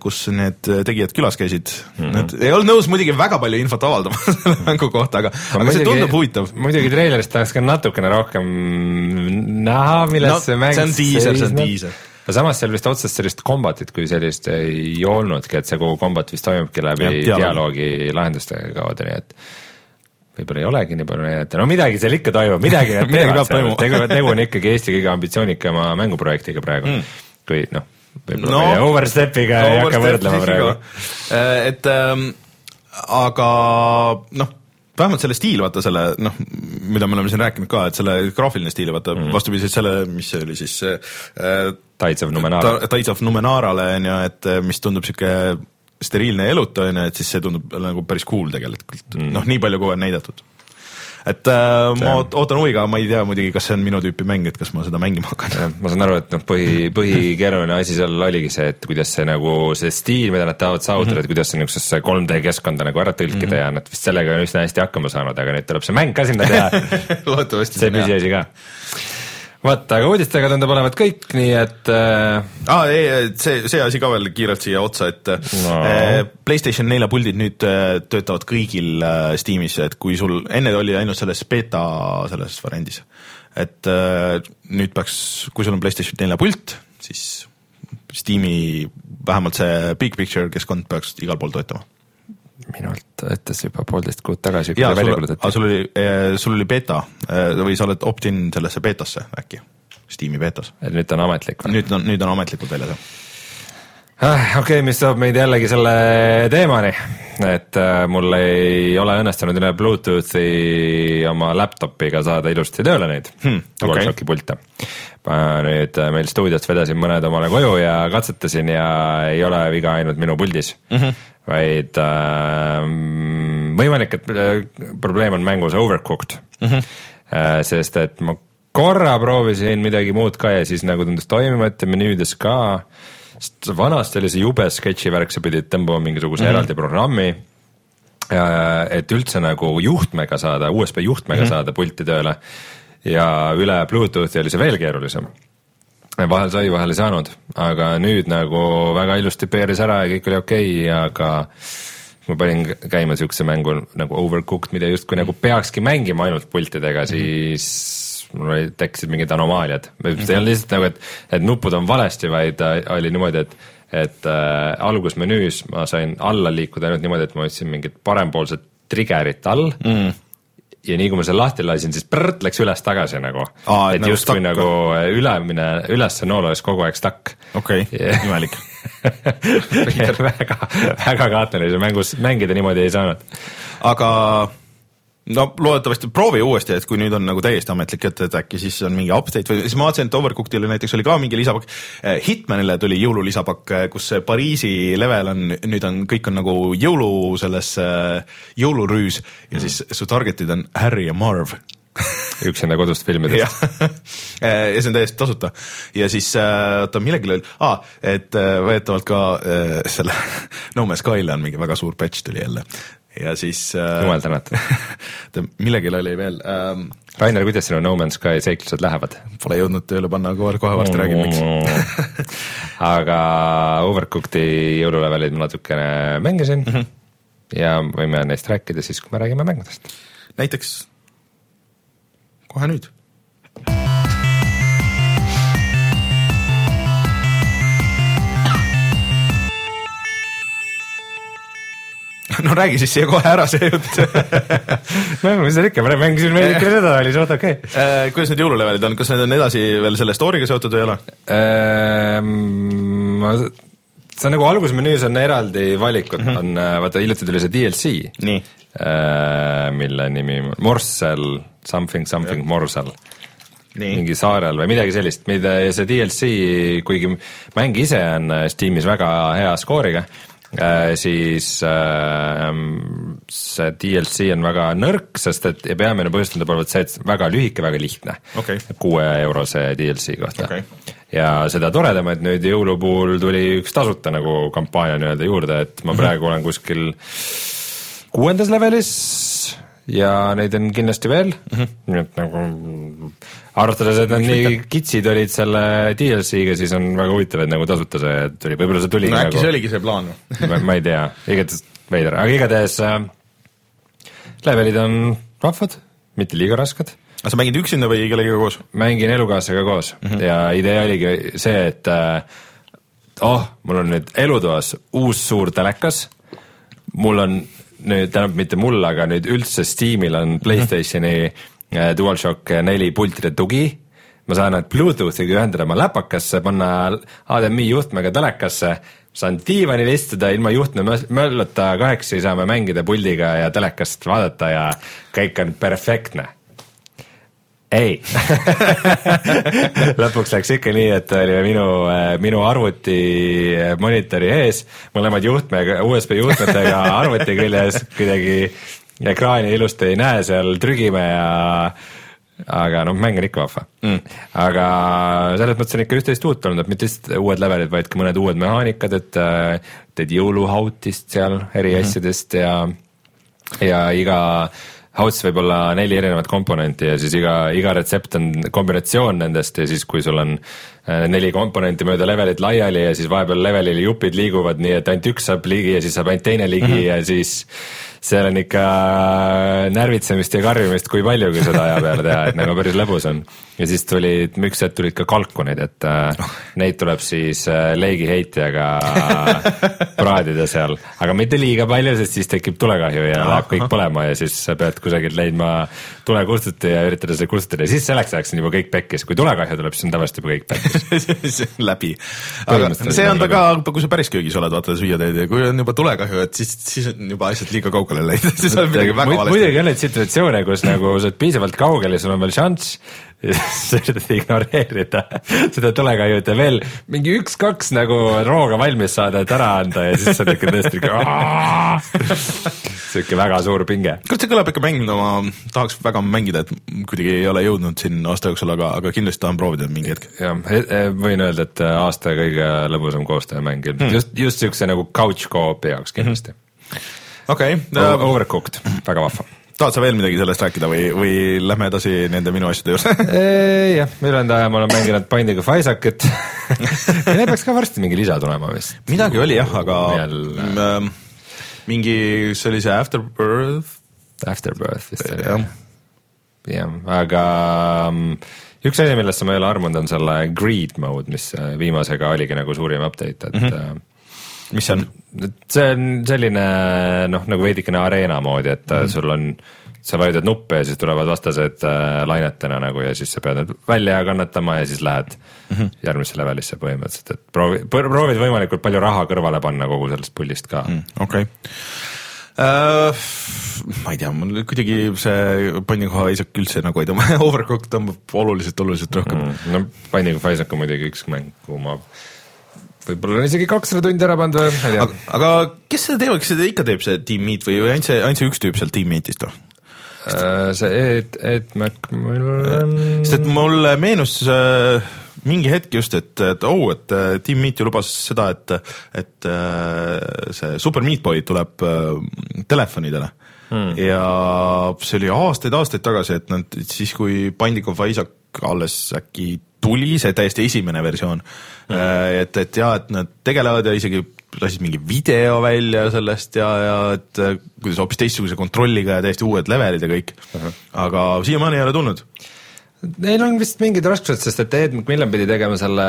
kus need tegijad külas käisid mm. -hmm. Nad ei olnud nõus muidugi väga palju infot avaldama selle mängu kohta, aga, aga muidugi, see tundub huvitav. muidugi treilerist tahaks ka natukene rohkem näha, milles no, see mäng see on diiser, see on diiser aga samas seal vist otsest sellist kombatit kui sellist ei olnudki, et see kogu kombat vist toimubki läbi ja, dialoogi lahenduste kaudu, nii et võib-olla ei olegi nii palju näidata, no midagi seal ikka toimub, midagi nad teevad seal, tegu, tegu on ikkagi Eesti kõige ambitsioonikama mänguprojektiga praegu mm., kui noh võib-olla no, meie Overstepiga ei hakka võrdlema praegu. Äh, et ähm, aga noh, vähemalt selle stiil, vaata selle noh, mida me oleme siin rääkinud ka, et selle graafiline stiil, vaata mm. vastupidiselt selle, mis see oli siis äh, Tides of Numenara. Tides of Numenarale on ju, et äh, mis tundub niisugune steriilne elutu on ju, et siis see tundub nagu päris cool tegelikult mm., noh, nii palju kui on näidatud et äh, ma ootan huviga, ma ei tea muidugi, kas see on minu tüüpi mäng, et kas ma seda mängima hakkan. ma saan aru, et noh, põhi, põhikeeruline asi seal oligi see, et kuidas see nagu see stiil, mida nad tahavad saavutada mm, -hmm. et kuidas see niisugusesse 3D keskkonda nagu ära tõlkida mm -hmm. ja nad vist sellega on üsna hästi hakkama saanud, aga nüüd tuleb see mäng ka sinna teha loodetavasti. see püsiasi ka vot, aga uudistega tundub olevat kõik, nii et äh, aa, see, see asi ka veel kiirelt siia otsa, et No. no. Playstation nelja puldid nüüd äh, töötavad kõigil äh, Steamis, et kui sul enne oli ainult selles beeta selles variandis, et äh, nüüd peaks, kui sul on Playstation nelja pult, siis Steam'i vähemalt see big picture keskkond peaks igal pool töötama. Minult ütles juba poolteist kuud tagasi, kui ta välja aga kuulutati. sul oli, sul oli beeta äh, või sa oled opt-in sellesse beetasse äkki, Steam'i beetas. et nüüd ta on ametlik või? nüüd on, nüüd on ametlikult väljas jah. Ah, okei okay,, mis toob meid jällegi selle teemani, et äh, mul ei ole õnnestunud üle Bluetoothi oma laptop'iga saada ilusti tööle neid Hmm, hmm, DualShocki okay. pilte. ma nüüd äh, meil stuudiost vedasin mõned omale koju ja katsetasin ja ei ole viga ainult minu puldis mm, -hmm. Vaid äh, võimalik, et äh, probleem on mängus Overcooked mm. -hmm. Äh, sest et ma korra proovisin midagi muud ka ja siis nagu tundus toimimata menüüdes ka sest vanasti oli see jube sketši värk, sa pidid tõmbama mingisuguse mm -hmm. eraldi programmi. et üldse nagu juhtmega saada, USB juhtmega mm -hmm. saada pulti tööle ja üle Bluetoothi oli see veel keerulisem. Vahel sai, vahel ei saanud, aga nüüd nagu väga ilusti peeris ära ja kõik oli okei okay,, aga ma panin käima siukse mängu nagu Overcooked, mida justkui nagu peakski mängima ainult pultidega, siis mul oli, tekkisid mingid anomaaliad, see ei olnud lihtsalt nagu, et, et nupud on valesti, vaid äh, oli niimoodi, et et äh, algusmenüüs ma sain alla liikuda ainult niimoodi, et ma võtsin mingit parempoolset trigger'it all mm. Ja nii kui ma selle lahti lasin, siis prrrt läks üles-tagasi nagu et nagu justkui nagu ülemine, ülesse nool oleks kogu aeg stuck. okei okay., imelik. väga, väga see mängus, mängida niimoodi ei saanud. aga no loodetavasti proovi uuesti, et kui nüüd on nagu täiesti ametlik, et, et äkki siis on mingi update või siis ma vaatasin, et Overcookedile näiteks oli ka mingi lisapakk. Hitmanile tuli jõululisapakk, kus see Pariisi level on, nüüd on, kõik on nagu jõulu selles äh, jõulurüüs ja siis su target'id on Harry ja Marv. Üksinda kodust filmides jah, ja see on täiesti tasuta. Ja siis äh, oota, millegil oli ah,, et äh, väidetavalt ka äh, selle No Man's Sky'le on mingi väga suur patch tuli jälle ja siis äh, jumal tänatud. millegil oli veel ähm,, Rainer, kuidas sinu No Man's Sky seiklused lähevad? pole jõudnud tööle panna, kohe, kohe varsti räägin, miks. aga Overcooked'i jõululevelid ma natukene mängisin mm. -hmm. ja võime neist rääkida siis, kui me räägime mängudest. näiteks kohe nüüd. no räägi siis siia kohe ära see jutt no mis seal ikka, mängisin veel ikka seda, oli suht okei okay.. Äh, kuidas need jõululevelid on, kas need on edasi veel selle story'ga seotud või ei ole? Ehm, ma, see on nagu algusmenüüs on eraldi valikud mm, -hmm. on äh, vaata hiljuti tuli see DLC, nii, mille nimi Morsel, something something Morsel. nii, mingi saarel või midagi sellist, mida see DLC, kuigi mäng ise on Steamis väga hea skooriga, siis äh, see DLC on väga nõrk, sest et ja peamine põhjus tundub olevat see, et väga lühike, väga lihtne Okei. kuue eurose DLC kohta Okei. ja seda toredam, et nüüd jõulu puhul tuli üks tasuta nagu kampaania nii-öelda juurde, et ma praegu olen kuskil kuuendas levelis ja neid on kindlasti veel. Mm, -hmm. nii et nagu arvestades, et nad nii kitsid olid selle DLC-ga, siis on väga huvitav, et nagu tasuta see tuli, võib-olla see tuligi no äkki nagu see oligi see plaan ma, ma ei tea, igatahes veider, aga igatahes äh, levelid on vahvad, mitte liiga rasked. Aga sa mängid üksinda või kellegagi koos? mängin elukaaslasega koos. Mm -hmm. ja idee oligi see, et äh, oh, mul on nüüd elutoas uus suur telekas, mul on nüüd, tähendab mitte mul, aga nüüd üldse Steamil on Playstationi -hmm. DualShock neli pultide tugi, ma saan nad Bluetoothiga ühendada oma läpakasse, panna HDMI juhtmega telekasse, saan diivanil istuda ilma juhtme mö- möllata, kahekesi saame mängida puldiga ja telekast vaadata ja kõik on perfektne ei lõpuks läks ikka nii, et oli minu, minu arvuti monitori ees, mõlemad juhtmega, USB juhtmetega arvuti küljes, kuidagi ekraani ilusti ei näe seal, trügime ja aga noh, mäng on ikka vahva mm.. aga selles mõttes on ikka üht-teist uut olnud, et mitte lihtsalt uued levelid, vaid ka mõned uued mehaanikad, et äh, teed jõuluhautist seal eri mm -hmm. asjadest ja ja iga hosts võib olla neli erinevat komponenti ja siis iga, iga retsept on kombinatsioon nendest ja siis, kui sul on äh, neli komponenti mööda levelit laiali ja siis vahepeal levelil jupid liiguvad nii, et ainult üks saab ligi ja siis saab ainult teine ligi mm -hmm. ja siis seal on ikka närvitsemist ja karjumist, kui palju, kui seda aja peale teha, et nagu päris lõbus on. Ja siis tulid, üks hetk tulid ka kalkunid, et äh, neid tuleb siis äh, leegiheitjaga praadida seal, aga mitte liiga palju, sest siis tekib tulekahju ja läheb kõik põlema ja siis sa pead kusagilt leidma tulekustuti ja üritada seda kustutada ja siis selleks ajaks on juba kõik pekkis, kui tulekahju tuleb, siis on tavaliselt juba kõik pekkis. Läbi. aga see on ta ka, kui sa päris köögis oled, vaata süüa teed ja kui on juba tulekahju, et siis, siis on juba asjad liiga kaugele leida, siis on midagi väga valesti. muidugi on neid situatsioone, kus nagu sa oled piisavalt kaugel ja sul on veel šanss sa üritad ignoreerida seda tulekahjut ja veel mingi üks-kaks nagu rooga valmis saada, et ära anda ja siis sa oled ikka tõesti sihuke väga suur pinge. kuule, see kõlab ikka mängida, ma tahaks väga mängida, et kuidagi ei ole jõudnud siin aasta jooksul, aga, aga kindlasti tahan proovida mingi hetk. jah, e, e, võin öelda, et aasta kõige lõbusam koostöömäng hmm. just, just siukse nagu couch co-op'i jaoks kindlasti hmm okei okay, uh,. Overcooked, väga vahva tahad sa veel midagi sellest rääkida või, või lähme edasi nende minu asjade juurde jah, ülejäänud aja ma olen mänginud Binding of Isaacit Neil peaks ka varsti mingi lisa tulema vist. midagi oli jah, aga Millal... mingi, see oli see Afterbirth. Afterbirth vist oli jah. jah, aga um, üks asi, millesse ma ei ole armunud, on selle greed mode, mis äh, viimasega oligi nagu suurim update, et mm -hmm mis see on? see on selline noh, nagu veidikene areena moodi, et mm -hmm. sul on, sa vajutad nuppe ja siis tulevad vastased äh, lainetena nagu ja siis sa pead need välja kannatama ja siis lähed mm -hmm. järgmisse levelisse põhimõtteliselt, et proovi, proovid võimalikult palju raha kõrvale panna kogu sellest pullist ka mm,. okei okay. Uh, ma ei tea, mul kuidagi see Binding of Isaac üldse nagu ei tõmba, Overcooked tõmbab oluliselt, oluliselt rohkem mm,. no Binding of Isaac on muidugi üks mäng, kuhu ma võib-olla on isegi kakssada tundi ära pandud või, ma ei tea. aga kes seda teeb, kas seda ikka teeb see Team Meet või ainult see, ainult see üks tüüp seal Team Meetist või? Äh, see Ed, Ed McMillan. sest et mulle meenus äh, mingi hetk just, et, et oh, et äh, Team Meet ju lubas seda, et, et äh, see Super Meat Boy tuleb telefonidele hmm. ja see oli aastaid-aastaid tagasi, et nad siis, kui Binding of Isaac alles äkki tuli, see täiesti esimene versioon mm. -hmm. et, et ja, et nad tegelevad ja isegi lasid mingi video välja sellest ja, ja et äh, kuidas hoopis teistsuguse kontrolliga ja täiesti uued levelid ja kõik uh. -huh. aga siiamaani ei ole tulnud. Neil on vist mingid raskused, sest et Ed McMillan pidi tegema selle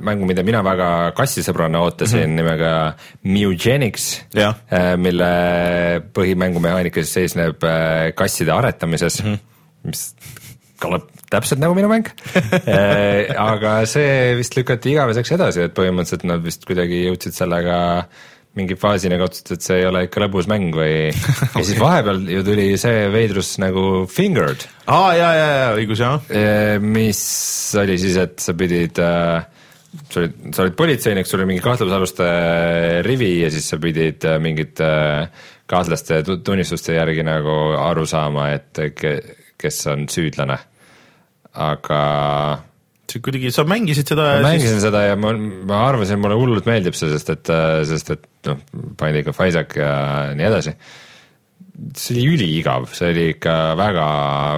mängu, mida mina väga kassisõbrana ootasin mm -hmm. nimega Mewgenics, äh, mille põhimängumehaanika siis seisneb kasside aretamises mm, -hmm. mis kõlab täpselt nagu minu mäng äh, aga see vist lükati igaveseks edasi, et põhimõtteliselt nad vist kuidagi jõudsid sellega mingi faasini, aga otsustasid, et see ei ole ikka lõbus mäng või ja siis vahepeal ju tuli see veidrus nagu Fingered. aa, ja, ja, ja õigus jah. Äh, mis oli siis, et sa pidid äh, sa olid, sa olid politseinik, sul oli mingi kahtlusaluste rivi ja siis sa pidid mingite kahtlaste tunnistuste järgi nagu aru saama, et kes on süüdlane aga see kuidagi, sa mängisid seda ma mängisin siis... seda ja ma, ma arvasin, mulle hullult meeldib see, sest et, sest et noh, Binding of Isaac ja nii edasi. see oli üliigav, see oli ikka väga,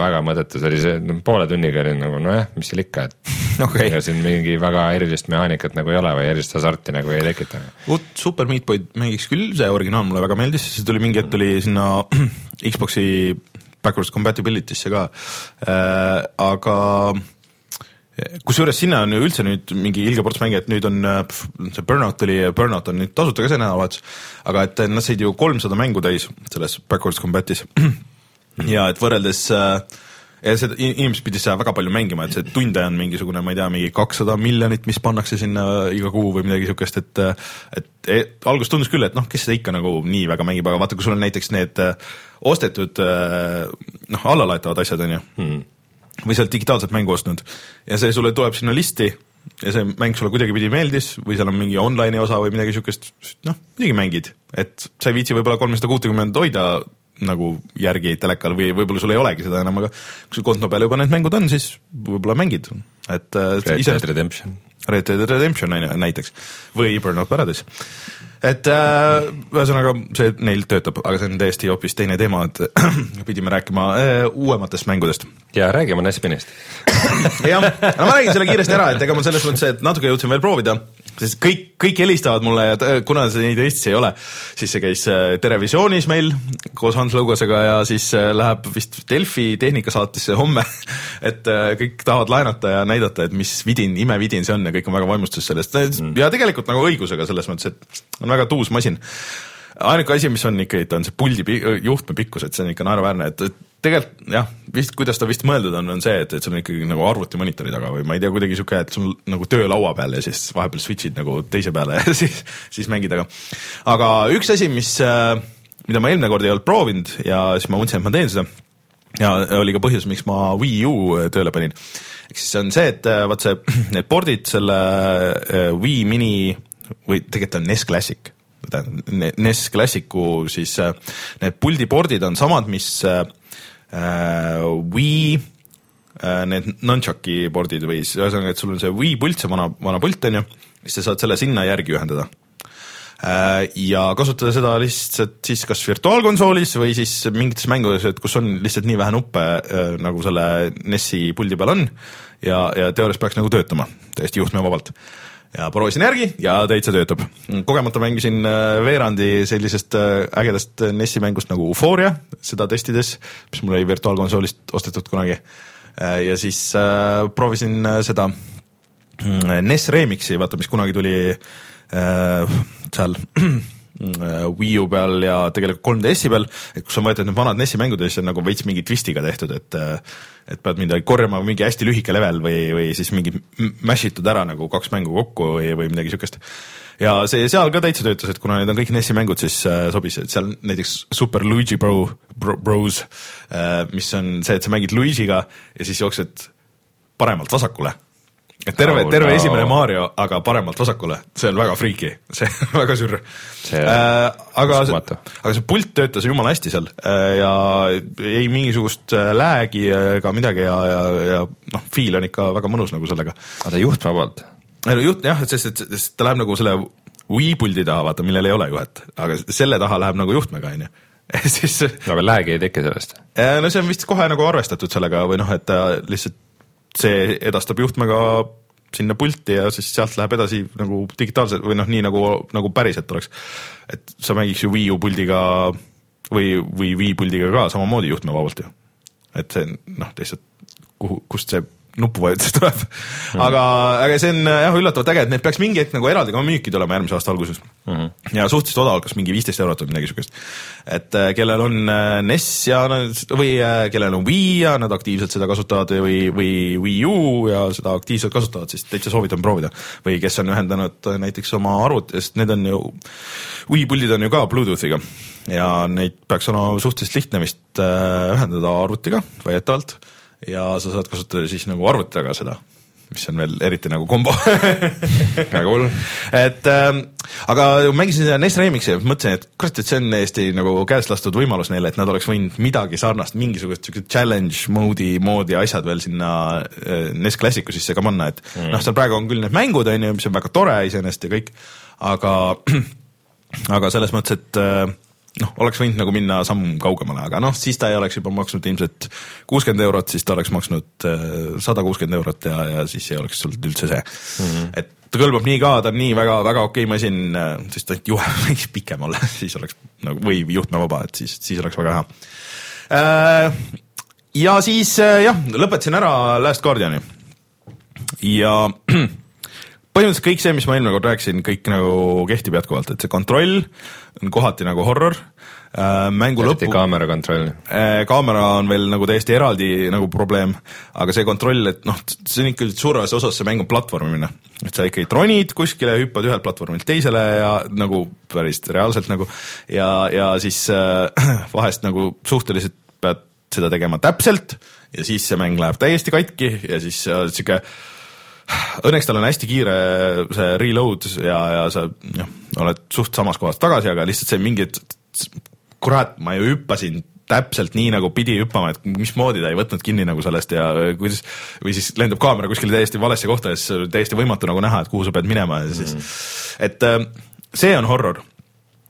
väga mõttetu, see oli see, no poole tunniga oli nagu nojah, mis seal ikka, et okay. ega siin mingi väga erilist mehaanikat nagu ei ole või erilist hasarti nagu ei tekita. uut Super Meat Boy'd mängiks küll, see originaal mulle väga meeldis, siis tuli mingi hetk tuli sinna Xbox'i backwards compatibility'sse ka. Äh,, aga kusjuures sinna on ju üldse nüüd mingi ilge ports mänge, et nüüd on see Burnout ja Burnout on nüüd tasuta ka see nädalavahetus, aga et nad said ju kolmsada mängu täis selles backwards compat'is ja et võrreldes äh, ja seda inimesed pidid seda väga palju mängima, et see tunde on mingisugune, ma ei tea, mingi kakssada miljonit, mis pannakse sinna iga kuu või midagi siukest, et et, et alguses tundus küll, et noh, kes seda ikka nagu nii väga mängib, aga vaata, kui sul on näiteks need ostetud noh, allalaetavad asjad, on ju hmm., või sa oled digitaalselt mängu ostnud ja see sulle tuleb sinna listi ja see mäng sulle kuidagipidi meeldis või seal on mingi online'i osa või midagi siukest, noh, muidugi mängid, et sa ei viitsi võib-olla kolmesada kuutekümmend hoida nagu järgi telekal või võib-olla sul ei olegi seda enam, aga kui sul konto peal juba need mängud on, siis võib-olla mängid, et äh, Red Dead Redemption. Red Dead Redemption näiteks või Burnout Paradise. et äh, ühesõnaga see neil töötab, aga see on täiesti hoopis teine teema, et pidime rääkima äh, uuematest mängudest. ja räägime Nespinist. jah, no ma räägin selle kiiresti ära, et ega ma selles mõttes, et natuke jõudsin veel proovida, sest kõik, kõik helistavad mulle ja t- kuna see neid Eestis ei ole, siis see käis äh, Terevisioonis meil koos Hans Lõugasega ja siis äh, läheb vist Delfi tehnikasaatesse homme. et äh, kõik tahavad laenata ja näidata, et mis vidin, imevidin see on ja kõik on väga vaimustus sellest mm. ja tegelikult nagu õigusega selles mõttes, et on väga tuus masin ainuke asi, mis on ikkagi, ta on see puldi juhtme pikkus, et see on ikka naeruväärne, et tegelikult jah, vist kuidas ta vist mõeldud on, on see, et, et sul on ikkagi nagu arvuti monitori taga või ma ei tea, kuidagi sihuke, et sul nagu töölaua peal ja siis vahepeal switch'id nagu teise peale ja siis, siis mängid, aga aga üks asi, mis, mida ma eelmine kord ei olnud proovinud ja siis ma mõtlesin, et ma teen seda ja oli ka põhjus, miks ma Wii U tööle panin. Ehk siis see on see, et äh, vaat see, need pordid selle äh, Wii mini või tegelikult on NES Classic, NES Classicu siis äh, need puldipordid on samad, mis äh, Wii äh, need nunchucki pordid või siis ühesõnaga, et sul on see Wii pult, see vana, vana pult on ju, siis sa saad selle sinna järgi ühendada ja kasutada seda lihtsalt siis kas virtuaalkonsoolis või siis mingites mängudes, et kus on lihtsalt nii vähe nuppe äh, nagu selle NES-i puldi peal on ja, ja teoorias peaks nagu töötama täiesti juhtmevabalt. ja proovisin järgi ja täitsa töötab. kogemata mängisin äh, veerandi sellisest äh, ägedast NES-i mängust nagu Euphoria, seda testides, mis mul oli virtuaalkonsoolist ostetud kunagi. ja siis äh, proovisin äh, seda mm, NES Remixi, vaata, mis kunagi tuli äh, seal äh, Wii U peal ja tegelikult 3DS-i peal, et kus on võetud need vanad NES-i mängud ja siis on nagu veits mingi twistiga tehtud, et äh, et pead midagi korjama mingi hästi lühike level või, või siis mingi mash itud ära nagu kaks mängu kokku või, või midagi siukest. ja see seal ka täitsa töötas, et kuna need on kõik NES-i mängud, siis äh, sobis, et seal näiteks Super Luigi Bro, Bro, Bros äh,, mis on see, et sa mängid Luigi'ga ja siis jooksed paremalt vasakule et terve Oh terve no. no. esimene Mario, aga paremalt vasakule, see on väga friiki, see on väga sürr on äh,. aga, aga see pult töötas jumala hästi seal äh, ja ei mingisugust äh, lag'i ega midagi ja, ja, ja noh, feel on ikka väga mõnus nagu sellega. oota, juhtme poolt. ei no jutt jah, et sest, et sest ta läheb nagu selle Wii puldi taha, vaata, millel ei ole juhet, aga selle taha läheb nagu juhtmega, onju. siis aga lag'i ei teki sellest. Äh, no see on vist kohe nagu arvestatud sellega või noh, et ta lihtsalt see edastab juhtmega sinna pulti ja siis sealt läheb edasi nagu digitaalselt või noh, nii nagu, nagu päriselt oleks. et sa mängiks ju Wii U puldiga või, või Wii puldiga ka samamoodi juhtmevabalt ju. et see noh, lihtsalt kuhu, kust see nupuvajutus tuleb mm.. aga, aga see on jah, üllatavalt äge, et need peaks mingi hetk nagu eraldi ka müüki tulema järgmise aasta alguses mm. -hmm. ja suhteliselt odavalt, kas mingi viisteist eurot või midagi siukest. et äh, kellel on äh, NES ja või äh, kellel on Wii ja nad aktiivselt seda kasutavad või, või Wii U ja seda aktiivselt kasutavad, siis täitsa soovitan proovida. või kes on ühendanud näiteks oma arvuti, sest need on ju, Wii puldid on ju ka Bluetoothiga ja neid peaks olema suhteliselt lihtne vist ühendada arvutiga väidetavalt ja sa saad kasutada siis nagu arvuti taga seda, mis on veel eriti nagu kombo väga hull. et ähm, aga mängisin seda NES Remixi ja mõtlesin, et kurat, et see on täiesti nagu käest lastud võimalus neile, et nad oleks võinud midagi sarnast, mingisugust siukest challenge mode'i moodi asjad veel sinna äh, NES Classicu sisse ka panna, et mm. noh, seal praegu on küll need mängud on ju, mis on väga tore iseenesest ja kõik, aga aga selles mõttes, et äh, noh, oleks võinud nagu minna samm kaugemale, aga noh, siis ta ei oleks juba maksnud ilmselt kuuskümmend eurot, siis ta oleks maksnud sada kuuskümmend eurot ja, ja siis ei oleks sul üldse see mm. -hmm. et ta kõlbab nii ka, ta on nii väga-väga okei masin, siis ta juhe võiks pikem olla, siis oleks nagu või juhtmevaba, et siis, siis oleks väga hea. ja siis äh, jah, lõpetasin ära Last Guardiani ja põhimõtteliselt kõik see, mis ma eelmine kord rääkisin, kõik nagu kehtib jätkuvalt, et see kontroll on kohati nagu horror äh,. mängu eriti lõpu, kaamera kontroll. kaamera on veel nagu täiesti eraldi nagu probleem, aga see kontroll, et noh, see on ikka suures osas see mäng on platvormimine, et sa ikkagi tronid kuskile, hüppad ühelt platvormilt teisele ja nagu päris reaalselt nagu ja, ja siis äh, vahest nagu suhteliselt pead seda tegema täpselt ja siis see mäng läheb täiesti katki ja siis äh, sihuke õnneks tal on hästi kiire see reload ja, ja sa noh, oled suht samas kohas tagasi, aga lihtsalt see mingi, kurat, ma ju hüppasin täpselt nii nagu pidi hüppama, et mismoodi ta ei võtnud kinni nagu sellest ja kuidas või siis lendab kaamera kuskile täiesti valesse kohta ja siis täiesti võimatu nagu näha, et kuhu sa pead minema ja siis mm., et äh, see on horror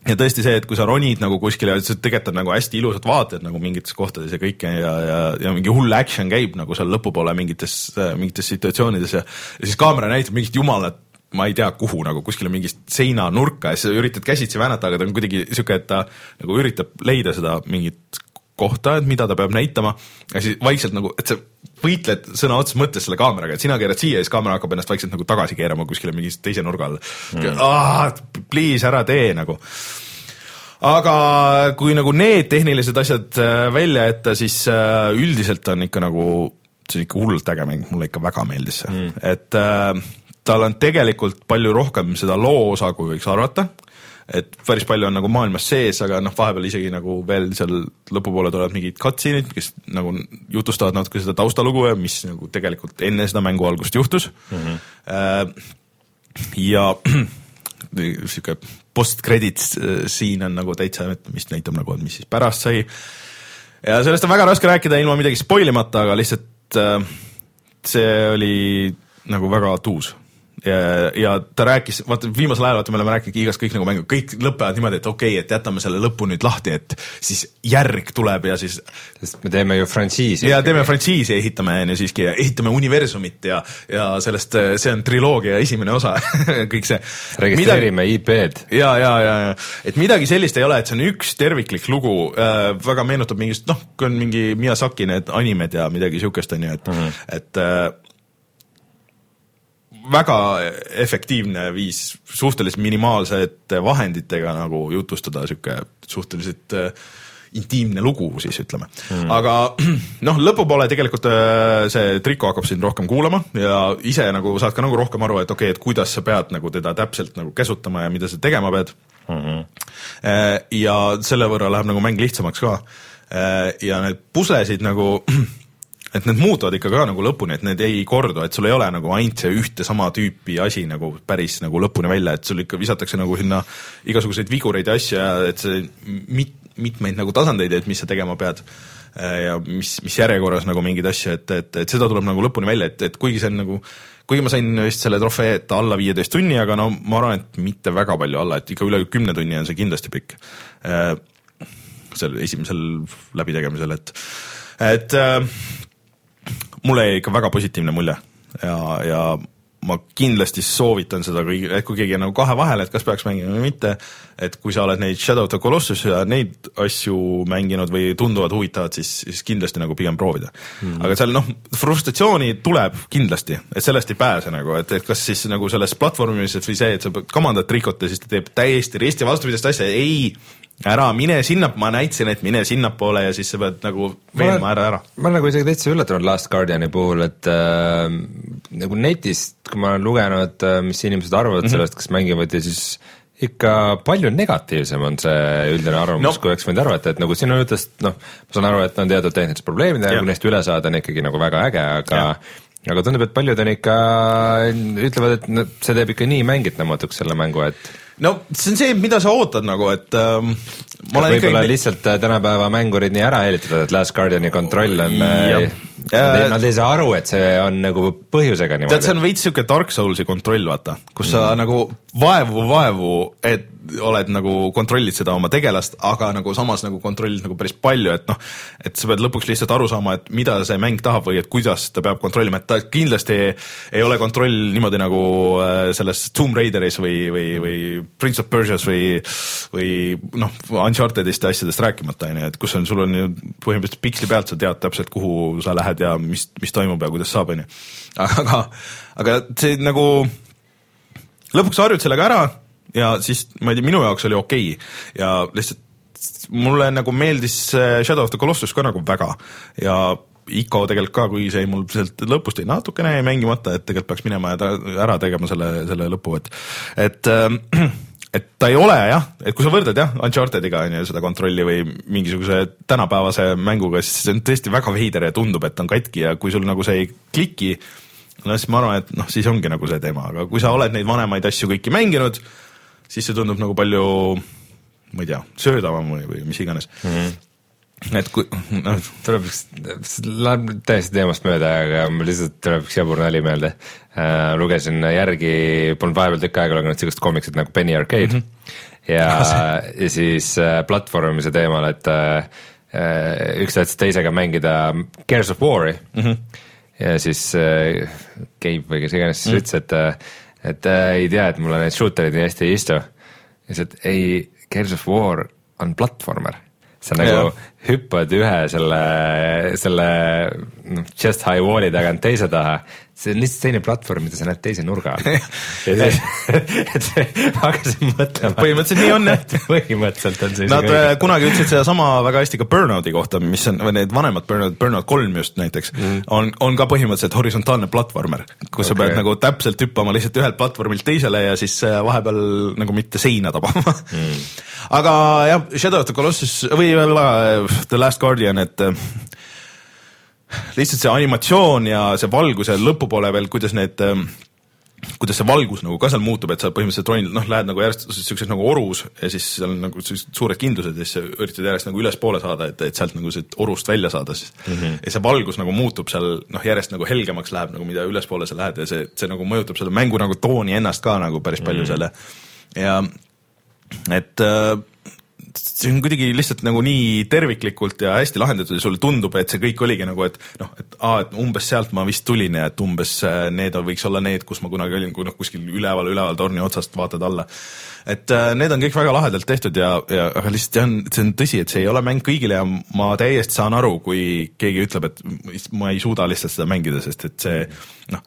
ja tõesti see, et kui sa ronid nagu kuskile, tegelikult on nagu hästi ilusad vaated nagu mingites kohtades ja kõike ja, ja, ja mingi hull action käib nagu seal lõpupoole mingites, mingites situatsioonides ja, ja siis kaamera näitab mingit jumalat ma ei tea, kuhu nagu kuskile mingist seinanurka ja siis sa üritad käsitsi väänata, aga ta on kuidagi sihuke, et ta nagu üritab leida seda mingit kohta, et mida ta peab näitama ja siis vaikselt nagu, et sa võitled sõna otseses mõttes selle kaameraga, et sina keerad siia ja siis kaamera hakkab ennast vaikselt nagu tagasi keerama kuskile mingi teise nurga all mm.. Please ära tee nagu aga kui nagu need tehnilised asjad äh, välja jätta, siis äh, üldiselt on ikka nagu, see on ikka hullult äge mäng, mulle ikka väga meeldis see mm., et äh, tal on tegelikult palju rohkem seda loo osa, kui võiks arvata et päris palju on nagu maailmas sees, aga noh, vahepeal isegi nagu veel seal lõpupoole tulevad mingid cutscene'id, kes nagu jutustavad natuke seda taustalugu ja mis nagu tegelikult enne seda mängu algust juhtus mm. -hmm. ja sihuke post-credits siin on nagu täitsa, mis näitab nagu, et mis siis pärast sai. ja sellest on väga raske rääkida ilma midagi spoil imata, aga lihtsalt äh, see oli nagu väga tuus ja, ja ta rääkis, vaata viimasel ajal vaata me oleme rääkinud igast kõik nagu mängu, kõik lõpevad niimoodi, et okei okay,, et jätame selle lõpu nüüd lahti, et siis järg tuleb ja siis sest me teeme ju frantsiisi. ja teeme frantsiisi, ehitame on ju siiski ja ehitame universumit ja, ja sellest, see on triloogia esimene osa kõik see. registreerime IP-d. ja, ja, ja, ja et midagi sellist ei ole, et see on üks terviklik lugu äh,, väga meenutab mingist noh, kui on mingi Miyazaki need animed ja midagi siukest on ju, et mm, -hmm. et äh, väga efektiivne viis suhteliselt minimaalsete vahenditega nagu jutustada sihuke suhteliselt äh, intiimne lugu siis ütleme mm., aga noh, lõpupoole tegelikult äh, see Triko hakkab sind rohkem kuulama ja ise nagu saad ka nagu rohkem aru, et okei okay,, et kuidas sa pead nagu teda täpselt nagu käsutama ja mida sa tegema pead mm. -hmm. ja selle võrra läheb nagu mäng lihtsamaks ka. ja need puslesid nagu et need muutuvad ikka ka nagu lõpuni, et need ei kordu, et sul ei ole nagu ainult see ühte sama tüüpi asi nagu päris nagu lõpuni välja, et sul ikka visatakse nagu sinna igasuguseid vigureid ja asju ja et see mit, mitmeid nagu tasandeid, et mis sa tegema pead ja mis, mis järjekorras nagu mingeid asju, et, et, et seda tuleb nagu lõpuni välja, et, et kuigi see on nagu kuigi ma sain vist selle trofee, et alla viieteist tunni, aga no ma arvan, et mitte väga palju alla, et ikka üle kümne tunni on see kindlasti pikk. seal esimesel läbitegemisel, et, et äh, mulle jäi ikka väga positiivne mulje ja, ja ma kindlasti soovitan seda kõigi, et kui keegi on nagu kahe vahel, et kas peaks mängima või mitte, et kui sa oled neid Shadow of the Colossus ja neid asju mänginud või tunduvad huvitavad, siis, siis kindlasti nagu pigem proovida mm.. aga seal noh, frustratsiooni tuleb kindlasti, et sellest ei pääse nagu, et, et kas siis nagu selles platvormimises või see, et sa kamandad trikot ja siis ta teeb täiesti risti vastupidist asja, ei ära mine sinna, ma näitasin, et mine sinnapoole ja siis sa pead nagu veenma ära, ära. ma olen nagu isegi täitsa üllatunud Last Guardiani puhul, et äh, nagu netist, kui ma olen lugenud, mis inimesed arvavad mm -hmm. sellest, kes mängivad ja siis ikka palju negatiivsem on see üldine arvamus No. kui oleks võinud arvata, et nagu sinu jutust, noh, ma saan aru, et on teatud tehnilised probleemid ja neist üle saada, on ikkagi nagu väga äge, aga aga tundub, et paljud on ikka, ütlevad, et see teeb ikka nii mängitlematuks selle mängu, et no see on see, mida sa ootad nagu, et ähm, ma olen võib-olla ikkagi lihtsalt äh, tänapäeva mängurid nii ära helitatud, et Last Guardiani kontroll on Jah. Nad ei- nad ei saa aru, et see on nagu põhjusega tead, see niimoodi. on veits siuke Dark Soulsi kontroll, vaata, kus sa nagu vaevu, vaevu, et oled nagu kontrollid seda oma tegelast, aga nagu samas nagu kontrollid nagu päris palju, et noh, et sa pead lõpuks lihtsalt aru saama, et mida see mäng tahab või et kuidas ta peab kontrollima, et ta kindlasti ei, ei ole kontroll niimoodi nagu äh, selles Tomb Raideris või, või, või Prince of Persia's või, või noh, Unchartedist ja asjadest rääkimata, on ju, et kus on, sul on ju põhimõtteliselt piksli pealt, sa tead täpselt, kuhu sa lähed ja mis, mis toimub ja kuidas saab, on ju. aga, aga see nagu lõpuks harjud sellega ära ja siis ma ei tea, minu jaoks oli okei okay. ja lihtsalt mulle nagu meeldis Shadow of the Colossus ka nagu väga ja Ico tegelikult ka, kui see mul sealt lõpust jäi natukene jäi mängimata, et tegelikult peaks minema ja ära tegema selle, selle lõpu, et et ähm, et ta ei ole jah, et kui sa võrdled jah, Unchartediga on ju seda kontrolli või mingisuguse tänapäevase mänguga, siis see on tõesti väga veider ja tundub, et on katki ja kui sul nagu see ei kliki, no siis ma arvan, et noh, siis ongi nagu see teema, aga kui sa oled neid vanemaid asju kõiki mänginud, siis see tundub nagu palju ma ei tea, söödavam või, või mis iganes mm. -hmm. Et kui noh, tuleb üks, läheb täiesti teemast mööda, aga mul lihtsalt tuleb üks jabur nali meelde äh,. lugesin järgi, polnud vahepeal tükk aega lugenud sihukest komiksit nagu Penny Arcade mm. -hmm. ja, ja siis äh, platvormimise teemal, et äh, äh, üks tahtis teisega mängida Gears of War'i mm. -hmm. ja siis äh, Gabe või kes iganes siis mm -hmm. ütles, et, et äh, ei tea, et mulle need shooter'id nii hästi ei istu. ja siis, et ei, Gears of War on platvormer sa nagu Jah. Hüppad ühe selle, selle noh, chest high wall'i tagant teise taha, see on lihtsalt teine platvorm, mida sa näed teise nurga all. ja siis, et ma hakkasin mõtlema. Põhimõtteliselt nii on, jah. põhimõtteliselt on see Nad isegi äh, kunagi ütlesid sedasama väga hästi ka Burnouti kohta, mis on, või need vanemad Burnout, Burnout kolm just näiteks mm., on, on ka põhimõtteliselt horisontaalne platvormer, kus okay. sa pead nagu täpselt hüppama lihtsalt ühelt platvormilt teisele ja siis äh, vahepeal nagu mitte seina tabama mm. aga jah, Shadow of the Colossus või The Last Guardian, et äh, lihtsalt see animatsioon ja see valguse lõpupoole veel, kuidas need ähm, kuidas see valgus nagu ka seal muutub, et sa põhimõtteliselt ronid, noh, lähed nagu järjest siukses nagu orus ja siis seal on nagu suured kindlused ja siis sa üritad järjest nagu ülespoole saada, et, et sealt nagu siit orust välja saada siis mm. -hmm. ja see valgus nagu muutub seal noh, järjest nagu helgemaks läheb nagu mida ülespoole sa lähed ja see, see nagu mõjutab seda mängu nagu tooni ennast ka nagu päris palju mm -hmm. selle ja et äh, see on kuidagi lihtsalt nagu nii terviklikult ja hästi lahendatud ja sulle tundub, et see kõik oligi nagu, et noh, et aa, et umbes sealt ma vist tulin ja et umbes äh, need võiks olla need, kus ma kunagi olin, kui noh, kuskil üleval, üleval torni otsast vaatad alla. et äh, need on kõik väga lahedalt tehtud ja, ja aga lihtsalt see on, see on tõsi, et see ei ole mäng kõigile ja ma täiesti saan aru, kui keegi ütleb, et ma ei suuda lihtsalt seda mängida, sest et see noh,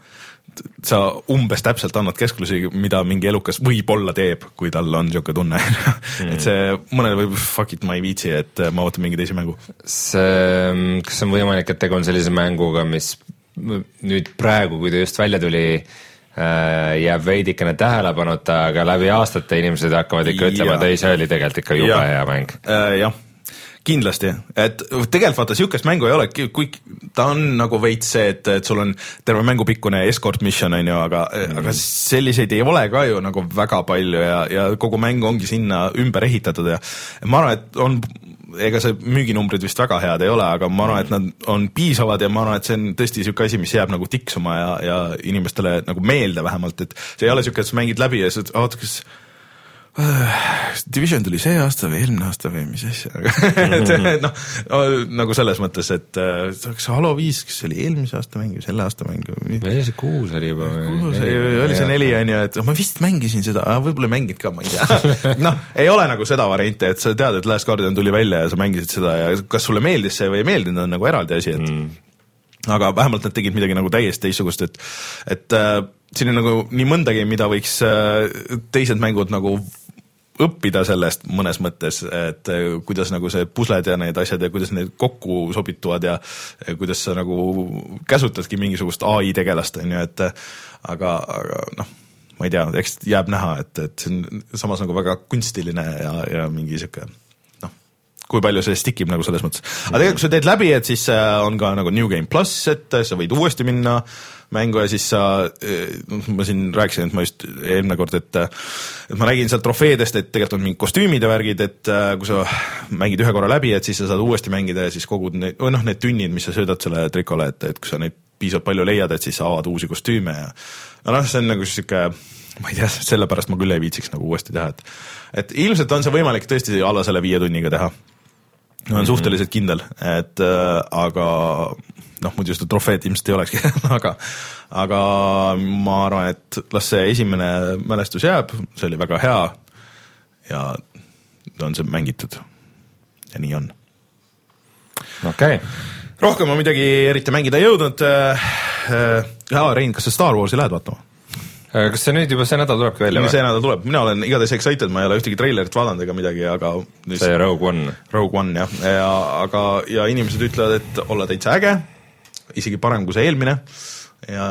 sa umbes täpselt annad käsklusi, mida mingi elukas võib-olla teeb, kui tal on niisugune tunne mm.. et see mõnele võib fuck it, ma ei viitsi, et äh, ma ootan mingi teise mängu. see, kas on võimalik, et tegu on sellise mänguga, mis nüüd praegu, kui ta just välja tuli, jääb veidikene tähelepanuta, aga läbi aastate inimesed hakkavad ikka ütlema, et ei, see oli tegelikult ikka jube Jah. hea mäng. Äh, jah, kindlasti, et tegelikult vaata sihukest mängu ei ole, kui ta on nagu veits see, et, et sul on terve mängu pikkune escort mission on ju, aga mm., aga selliseid ei ole ka ju nagu väga palju ja, ja kogu mäng ongi sinna ümber ehitatud ja ma arvan, et on ega see müüginumbrid vist väga head ei ole, aga ma arvan, et nad on piisavad ja ma arvan, et see on tõesti niisugune asi, mis jääb nagu tiksuma ja, ja inimestele nagu meelde vähemalt, et see ei ole niisugune, et sa mängid läbi ja siis oota, kas Division tuli see aasta või eelmine aasta või mis asja, et noh, nagu selles mõttes, et äh, kas Halo viis, kas see oli eelmise aasta mäng või selle aasta mäng või või see kuus oli juba kuus oli, oli see neli on ju, et ma vist mängisin seda, võib-olla ei mänginud ka, ma ei tea. noh, ei ole nagu seda varianti, et sa tead, et Last Guardian tuli välja ja sa mängisid seda ja kas sulle meeldis see või ei meeldinud, on nagu eraldi asi, et mm. aga vähemalt nad tegid midagi nagu täiesti teistsugust, et et äh, siin on nagu nii mõndagi, mida võiks äh, teised mängud nagu õppida sellest mõnes mõttes, et äh, kuidas nagu see pusled ja need asjad ja kuidas need kokku sobituvad ja ja kuidas sa nagu käsutadki mingisugust ai tegelast, on ju, et äh, aga, aga noh, ma ei tea, eks jääb näha, et, et see on samas nagu väga kunstiline ja, ja mingi sihuke noh, kui palju see stick ib nagu selles mõttes. aga tegelikult, kui sa teed läbi, et siis äh, on ka nagu New Game pluss, et sa võid uuesti minna mängu ja siis sa, ma siin rääkisin, et ma just eelmine kord, et et ma nägin sealt trofeedest, et tegelikult on mingid kostüümid ja värgid, et äh, kui sa mängid ühe korra läbi, et siis sa saad uuesti mängida ja siis kogud need, või noh, need tünnid, mis sa söödad selle trikole, et, et kui sa neid piisavalt palju leiad, et siis sa avad uusi kostüüme ja no noh, see on nagu sihuke ma ei tea, sellepärast ma küll ei viitsiks nagu uuesti teha, et et ilmselt on see võimalik tõesti alla selle viie tunniga teha. Ma olen suhteliselt kindel, et äh, aga noh, muidu seda trofeed ilmselt ei olekski aga, aga ma arvan, et las see esimene mälestus jääb, see oli väga hea ja on see mängitud ja nii on. okei okay., rohkem ma midagi eriti mängida ei jõudnud äh,. Äh, jaa, Rein, kas sa Star Warsi lähed vaatama? Kas see nüüd juba see nädal tulebki välja see või? nädal tuleb, mina olen igatahes excited, ma ei ole ühtegi treilerit vaadanud ega midagi, aga nüüd see Rogue One, Rogue One jah, ja aga, ja inimesed ütlevad, et olla täitsa äge, isegi parem kui see eelmine ja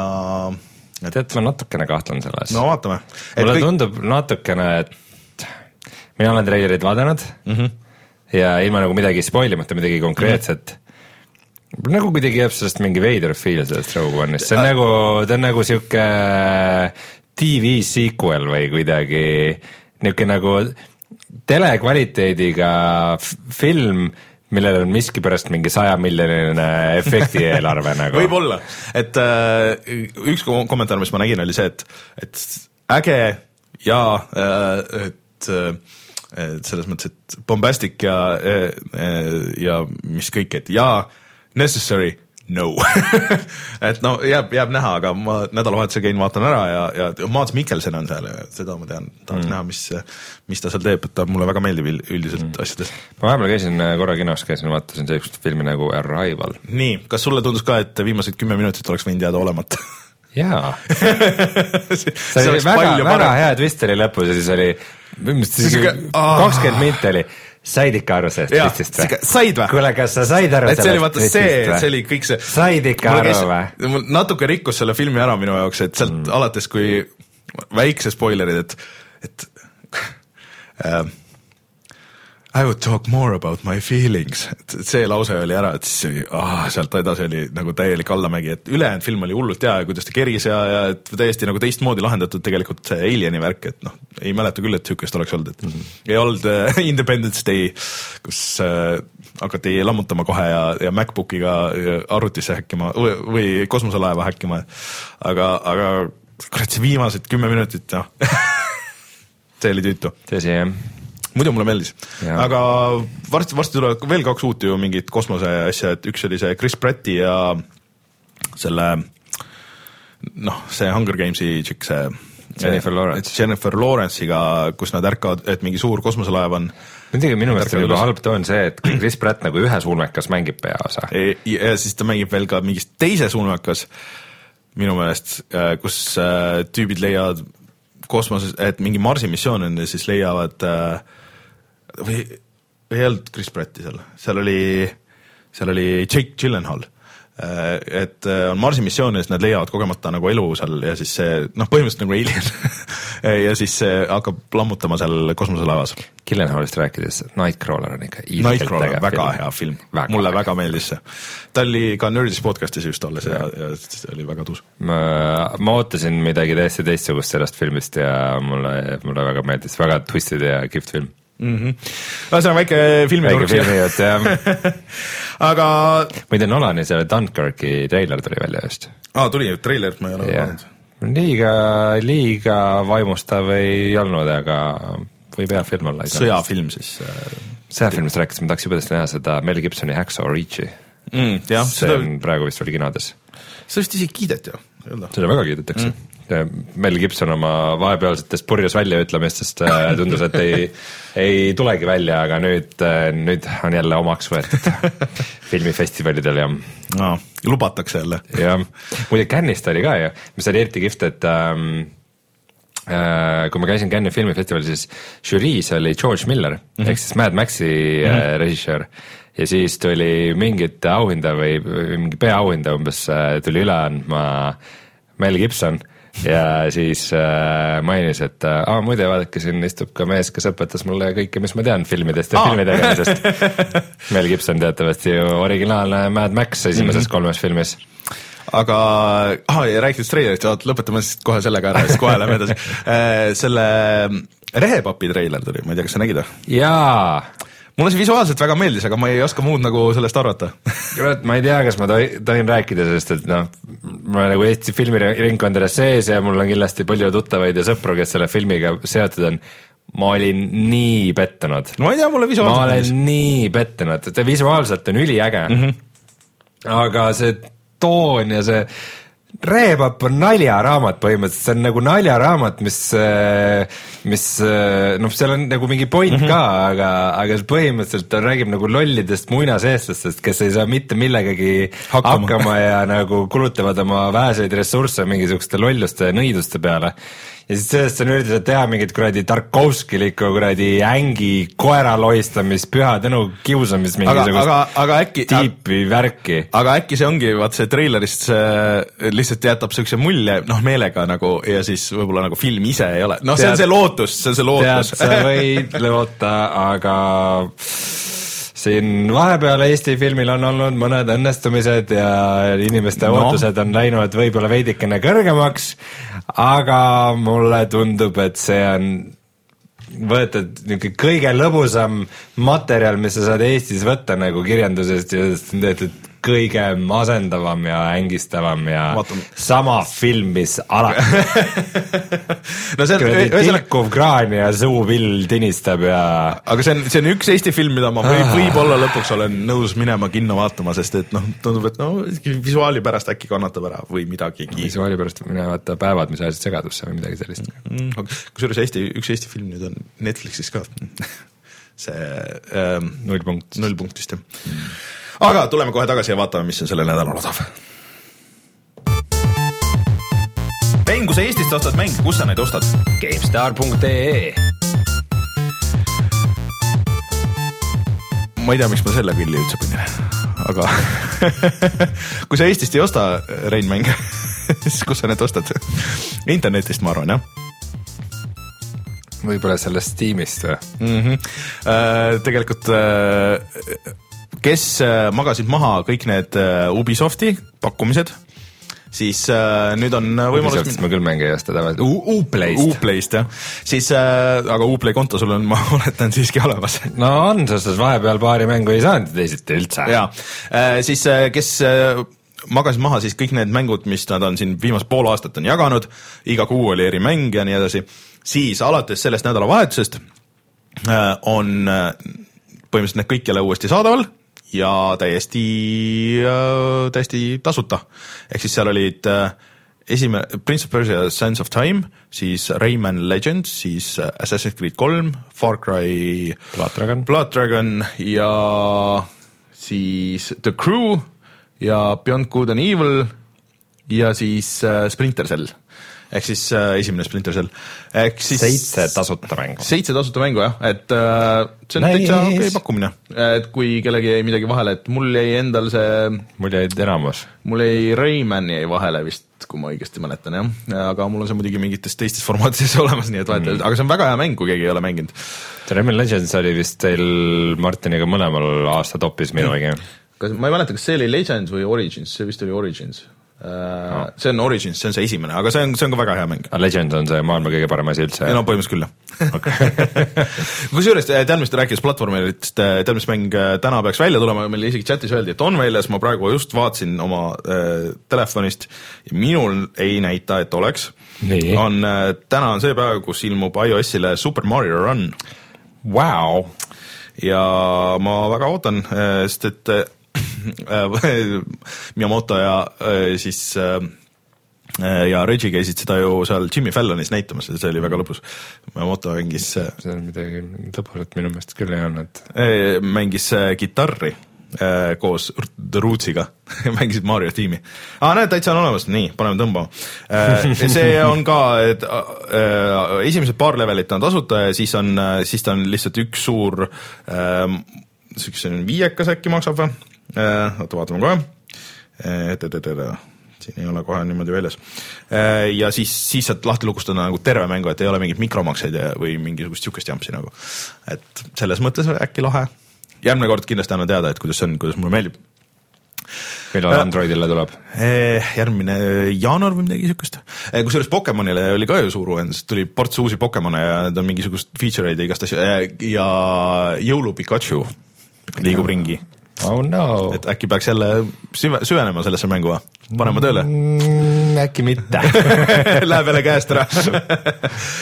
tead, ma natukene kahtlen selles no vaatame. mulle kõik... tundub natukene, et mina olen treilerit vaadanud mm -hmm. ja ilma nagu midagi spoil imata, midagi konkreetset mm. -hmm. Nagu kuidagi jääb sellest mingi veider feel sellest Rogue One'ist, see on nagu, ta on nagu sihuke tv sequel või kuidagi niuke nagu telekvaliteediga film, millel on miskipärast mingi sajamiljoniline efektieelarve nagu. võib-olla, et äh, üks ko- kommentaar, mis ma nägin, oli see, et, et äge ja äh, et äh, selles mõttes, et bombastic ja äh, ja mis kõik, et ja necessary no et no jääb, jääb näha, aga ma nädalavahetusel käin, vaatan ära ja, ja Mads Mikkelson on seal ja seda ma tean, tahaks mm. näha, mis, mis ta seal teeb, et ta mulle väga meeldib üld- üldiselt mm. asjades. ma vahepeal käisin äh, korra kinos, käisin, vaatasin sellist filmi nagu Arrival. nii, kas sulle tundus ka, et viimased kümme minutit oleks võinud jääda olemata? jaa, see see oli väga, väga hea twist oli lõpus ja siis oli, kakskümmend minti oli, said ikka aru sellest twistist sihuke- said või? kuule, kas sa said aru et see oli vaata see, või? see oli kõik see. said ikka aru või? mul natuke rikkus selle filmi ära minu jaoks, et sealt mm. alates, kui väikse spoilerid, et, et äh, I would talk more about my feelings, et see lause oli ära, et siis oli ah,, sealt edasi oli nagu täielik allamägi, et ülejäänud film oli hullult hea ja kuidas ta keris ja, ja et täiesti nagu teistmoodi lahendatud tegelikult see Alieni värk, et noh, ei mäleta küll, et niisugust oleks olnud, et mm -hmm. ei olnud äh, Independence Day, kus äh, hakati lammutama kohe ja, ja MacBookiga äh, arvutisse häkkima või, või kosmoselaeva häkkima, aga, aga kurat, see viimased kümme minutit, noh see oli tüütu. Tõsi jah, muidu mulle meeldis, aga varsti, varsti tulevad veel kaks uut ju mingit kosmose asja, et üks oli see Chris Pratti ja selle noh, see Hunger Gamesi tšikk, see Jennifer Lawrence. Jennifer Lawrence'iga, kus nad ärkavad, et mingi suur kosmoselaev on muidugi minu meelest on Ärkavad juba halb toon see, et Chris Pratt nagu ühes ulmekas mängib peaosa. E- ja siis ta mängib veel ka mingis teises ulmekas minu meelest, kus äh, tüübid leiavad kosmoses, et mingi Marsi missioon on ja siis leiavad äh, või, ei olnud Chris Pratti seal, seal oli, seal oli Jake Gyllenhaal. et äh, on Marsi missioon ja siis nad leiavad kogemata nagu elu seal ja siis see noh, põhimõtteliselt nagu alien ja siis see hakkab lammutama seal kosmoselaevas. Gyllenhaalist rääkides, Nightcrawler on ikka Nightcrawler, väga film. hea film, mulle väga meeldis see. ta oli ka Nerdis podcast'is just alles ja, ja see oli väga tuus. ma, ma ootasin midagi täiesti teistsugust sellest filmist ja mulle, mulle väga meeldis, väga twisted ja kihvt film. Ühesõnaga väike väike filmiturg filmijutt jah, aga muide Nolani see Dunkirki treiler tuli välja just. aa, tuli treiler, ma ei ole vaadanud., liiga, liiga vaimustav ei olnud, aga võib hea film olla. sõjafilm siis äh, sõjafilmist rääkides ma tahaks jubedasti näha seda Mel Gibsoni Hacksaw Ridge'i. mm,. jah, see seda, on praegu vist veel kinodes. seda vist isegi kiideti ju, seda väga kiidetakse mm.. Mel Gibson oma vahepealsetest purjus väljaütlemistest äh, tundus, et ei, ei tulegi välja, aga nüüd, nüüd on jälle omaks võetud filmifestivalidel ja, no,? lubatakse jälle. ja muide Cannes'ist oli ka ju, mis oli eriti kihvt, et ähm, äh, kui ma käisin Cannes'i filmifestivalil, siis žüriis oli George Miller mm -hmm. ehk siis Mad Maxi mm -hmm. äh, režissöör ja siis tuli mingit auhinda või mingi peaauhinda umbes äh, tuli üle andma Mel Gibson ja siis äh, mainis, et äh, aa, muide vaadake, siin istub ka mees, kes õpetas mulle kõike, mis ma tean filmidest ja Aa. filmi tegemisest. Mel Gibson teatavasti ju originaalne Mad Max esimeses mm -hmm. kolmes filmis. aga ah,, rääkides treilerist, oot lõpetame siis kohe sellega ära siis kohe lähme edasi. selle Rehepapi treiler tuli, ma ei tea, kas sa nägid või? jaa, mulle see visuaalselt väga meeldis, aga ma ei oska muud nagu sellest arvata. kurat, ma ei tea, kas ma tohin, tohin rääkida sellest, et noh, ma olen nagu Eesti filmiringkondades sees ja mul on kindlasti palju tuttavaid ja sõpru, kes selle filmiga seotud on. ma olin nii pettunud. ma ei tea, mulle ma visuaalselt olen meeldis. nii pettunud, visuaalselt on üliäge mm. -hmm. aga see toon ja see Reepapp on naljaraamat põhimõtteliselt, see on nagu naljaraamat, mis, mis noh, seal on nagu mingi point mm -hmm. ka, aga, aga põhimõtteliselt ta räägib nagu lollidest muinaseestlastest, kes ei saa mitte millegagi Hakkama. hakkama, hakkama ja nagu kulutavad oma väheseid ressursse mingisuguste lolluste ja nõiduste peale. Ja siis sellest on üritatud teha mingit kuradi Tarkovskilikku kuradi ängi koera lohistamist, püha tänu kiusamist aga, aga mingisugust, aga äkki, tiipi värki. aga äkki see ongi, vaat see treilerist see lihtsalt jätab siukse mulje, noh meelega nagu ja siis võib-olla nagu film ise ei ole, noh, see on Tead- see lootus, see on see tead, lootus. sa võid loota, aga siin vahepeal Eesti filmil on olnud mõned õnnestumised ja inimeste No. ootused on läinud võib-olla veidikene kõrgemaks, aga mulle tundub, et see on võetud niisugune kõige lõbusam materjal, mis sa saad Eestis võtta nagu kirjandusest ja sellest on tehtud kõige masendavam ja ängistavam ja Vaatame. sama film, mis alati no see on, ühesõnaga, tilkuv kraan ja suupill tinistab ja aga see on, see on üks Eesti film, mida ma võib, võib-olla lõpuks olen nõus minema kinno vaatama, sest et noh, tundub, et no visuaali pärast äkki kannatab ära või midagigi. visuaali pärast mine vaata Päevad, mis ajasid segadusse või midagi sellist. Mm, kusjuures Eesti, üks Eesti film nüüd on Netflixis ka. see ähm, null punkt. null punkt vist jah. Aga tuleme kohe tagasi ja vaatame, mis on sellel nädalal odav. mäng, kui sa Eestist ostad mänge, kus sa neid ostad? GameStar.ee ma ei tea, miks ma selle pilli üldse panin, aga kui sa Eestist ei osta, Rein, mänge, siis kus sa need ostad? internetist, ma arvan, jah võib-olla sellest Steamist või? mm. -hmm. tegelikult äh, kes äh, magasid maha kõik need äh, Ubisofti pakkumised, siis äh, nüüd on võimalus Ubisoftis ma küll mänge ei osta tavaliselt, Uplayst. Uplayst jah, siis äh, aga Uplay konto sul on, ma oletan siiski olemas. No on, sest vahepeal paari mängu ei saanud teisiti üldse. ja siis, kes äh, magasid maha siis kõik need mängud, mis nad on siin viimased pool aastat on jaganud, iga kuu oli eri mäng ja nii edasi, siis alates sellest nädalavahetusest äh, on äh, põhimõtteliselt need kõik jälle uuesti saadaval ja täiesti, täiesti tasuta. ehk siis seal olid äh, esimene, Prince of Persia Sands of Time, siis Rayman Legends, siis äh, Assassin's Creed kolm, Far Cry Blood Dragon. Blood Dragon ja siis The Crew ja Beyond Good and Evil ja siis äh, Splinter Cell ehk siis äh, esimene Splinter Cell ehk siis seitse tasuta mängu. seitse tasuta mängu jah, et äh, see on Nice. täitsa okei okay pakkumine, et kui kellelgi jäi midagi vahele, et mul jäi endal see, mul jäid enamus. mul jäi Rayman jäi vahele vist, kui ma õigesti mäletan jah, aga mul on see muidugi mingites teistes formaatides olemas, nii et vahet ei ole, aga see on väga hea mäng, kui keegi ei ole mänginud. Rayman Legends oli vist teil Martiniga mõlemal aasta topis minugi. kas ma ei mäleta, kas see oli Legends või Origins, see vist oli Origins no.. see on Origins, see on see esimene, aga see on, see on ka väga hea mäng. Legend on see maailma kõige parem asi üldse no põhimõtteliselt küll jah. kusjuures tead, mis ta rääkis platvormeritest, tead, mis mäng äh, täna peaks välja tulema, meil isegi chatis öeldi, et on väljas, ma praegu just vaatasin oma äh, telefonist ja minul ei näita, et oleks. On äh,, täna on see päev, kus ilmub iOS-ile Super Mario Run Vau, ja ma väga ootan, sest et äh, Miyamoto ja äh, siis äh, ja Reggie käisid seda ju seal Jimmy Fallonis näitamas ja see oli väga lõbus. Miyamoto mängis, see on midagi lõbusat minu meelest küll ei olnud. mängis äh, kitarri äh, koos The Rootsiga, mängisid Mario tiimi. aa, näed, täitsa on olemas, nii, paneme tõmbama. see on ka, et äh, esimesed paar levelit on tasuta ja siis on, siis ta on lihtsalt üks suur äh, siukse viiekas äkki maksab või? oota, vaatame kohe. siin ei ole kohe niimoodi väljas. ja siis, siis saad lahti lukustada nagu terve mängu, et ei ole mingeid mikromakseid või mingisugust siukest jampsi nagu. et selles mõttes äkki lahe. järgmine kord kindlasti annan teada, et kuidas see on, kuidas mulle meeldib. millal Androidile tuleb? järgmine jaanuar või midagi siukest. kusjuures Pokemonile oli ka ju suur uuendus, tuli ports uusi Pokemone ja need on mingisugust feature eid ja igast asju ja jõulu Pikachu liigub ringi Oh no, et äkki peaks jälle süve-, süvenema sellesse mängu, panema tööle Mm, äkki mitte. Läheb jälle käest ära.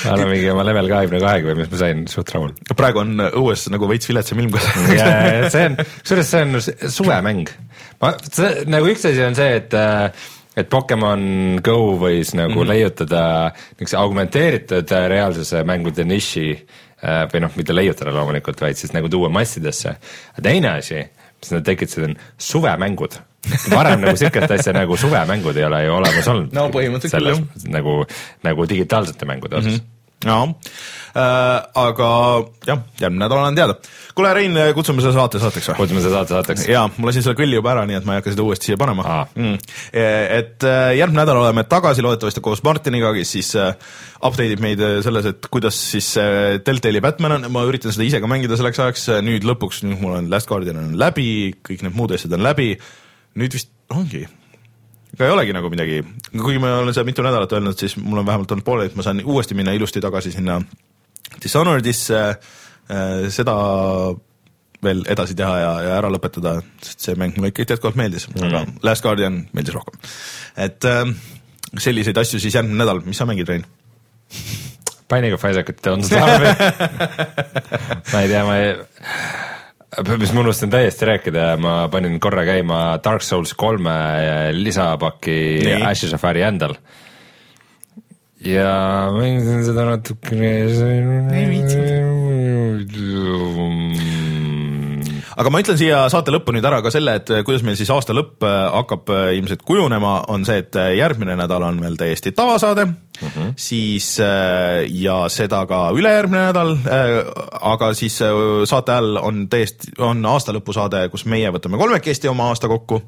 ma olen mingi oma level kahekümne kahega või mis ma sain, suht rahul. praegu on õues nagu veits viletsam ilm, kas ja, see on, kusjuures see on suvemäng. ma, see nagu üks asi on see, et äh, et Pokemon Go võis nagu mm -hmm. leiutada niisuguse augmenteeritud äh, reaalsuse mängude niši äh, või noh, mitte leiutada loomulikult, vaid siis nagu tuua massidesse. teine asi, mis nad tekitasid, suvemängud. varem nagu sihukest asja nagu suvemängud ei ole ju olemas olnud. No põhimõtteliselt küll, küll, nagu, nagu digitaalsete mängude osas mm. -hmm jaa äh,, aga jah, järgmine nädal olen teada. kuule, Rein, kutsume selle saate saateks või? kutsume seda saate saateks. jaa, ma lasin selle kõlli juba ära, nii et ma ei hakka seda uuesti siia panema mm.. et äh, järgmine nädal oleme tagasi loodetavasti koos Martiniga, kes siis äh, update ib meid äh, selles, et kuidas siis äh, Deltali Batman on, ma üritan seda ise ka mängida selleks ajaks, nüüd lõpuks, nüüd mul on Last Guardian on läbi, kõik need muud asjad on läbi, nüüd vist ongi ega ei olegi nagu midagi, kuigi ma olen seda mitu nädalat öelnud, siis mul on vähemalt olnud pooleli, et ma saan uuesti minna ilusti tagasi sinna Dishonoredisse äh, seda veel edasi teha ja, ja ära lõpetada, sest see mäng mulle ikka jätkuvalt meeldis mm., aga Last Guardian meeldis rohkem. et äh, selliseid asju siis järgmine nädal, mis sa mängid, Rein? Binding of Isaacut on Starvi ma ei tea, ma ei, mis ma unustasin täiesti rääkida, ma panin korra käima Dark Souls kolme lisapaki Nii. Ashes of Ariandal. ja mängisin seda natukene. Aga ma ütlen siia saate lõppu nüüd ära ka selle, et kuidas meil siis aasta lõpp äh, hakkab äh, ilmselt kujunema, on see, et järgmine nädal on meil täiesti tavasaade. Mm, -hmm. siis ja seda ka ülejärgmine nädal aga siis saate ajal on täiesti, on aastalõpusaade, kus meie võtame kolmekesti oma aasta kokku.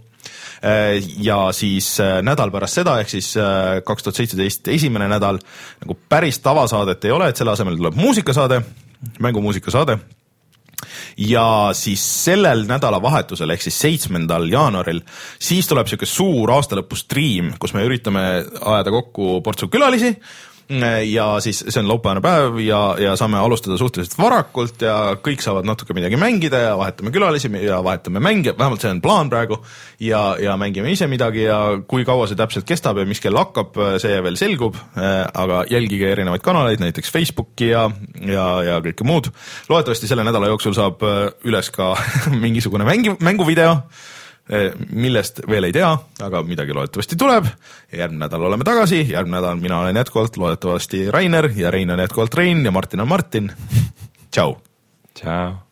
Ja siis nädal pärast seda, ehk siis kaks tuhat seitseteist esimene nädal nagu päris tavasaadet ei ole, et selle asemel tuleb muusikasaade, mängumuusikasaade ja siis sellel nädalavahetusel ehk siis seitsmendal jaanuaril, siis tuleb sihuke suur aastalõpu striim, kus me üritame ajada kokku portsu külalisi ja siis see on laupäevane päev ja, ja saame alustada suhteliselt varakult ja kõik saavad natuke midagi mängida ja vahetame külalisi ja vahetame mänge, vähemalt see on plaan praegu. ja, ja mängime ise midagi ja kui kaua see täpselt kestab ja mis kell hakkab, see veel selgub. aga jälgige erinevaid kanaleid, näiteks Facebooki ja, ja, ja kõike muud. loodetavasti selle nädala jooksul saab üles ka mingisugune mängi, mänguvideo millest veel ei tea, aga midagi loodetavasti tuleb. järgmine nädal oleme tagasi, järgmine nädal mina olen jätkuvalt loodetavasti Rainer ja Rein on jätkuvalt Rein ja Martin on Martin. tšau. tšau.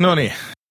No niin,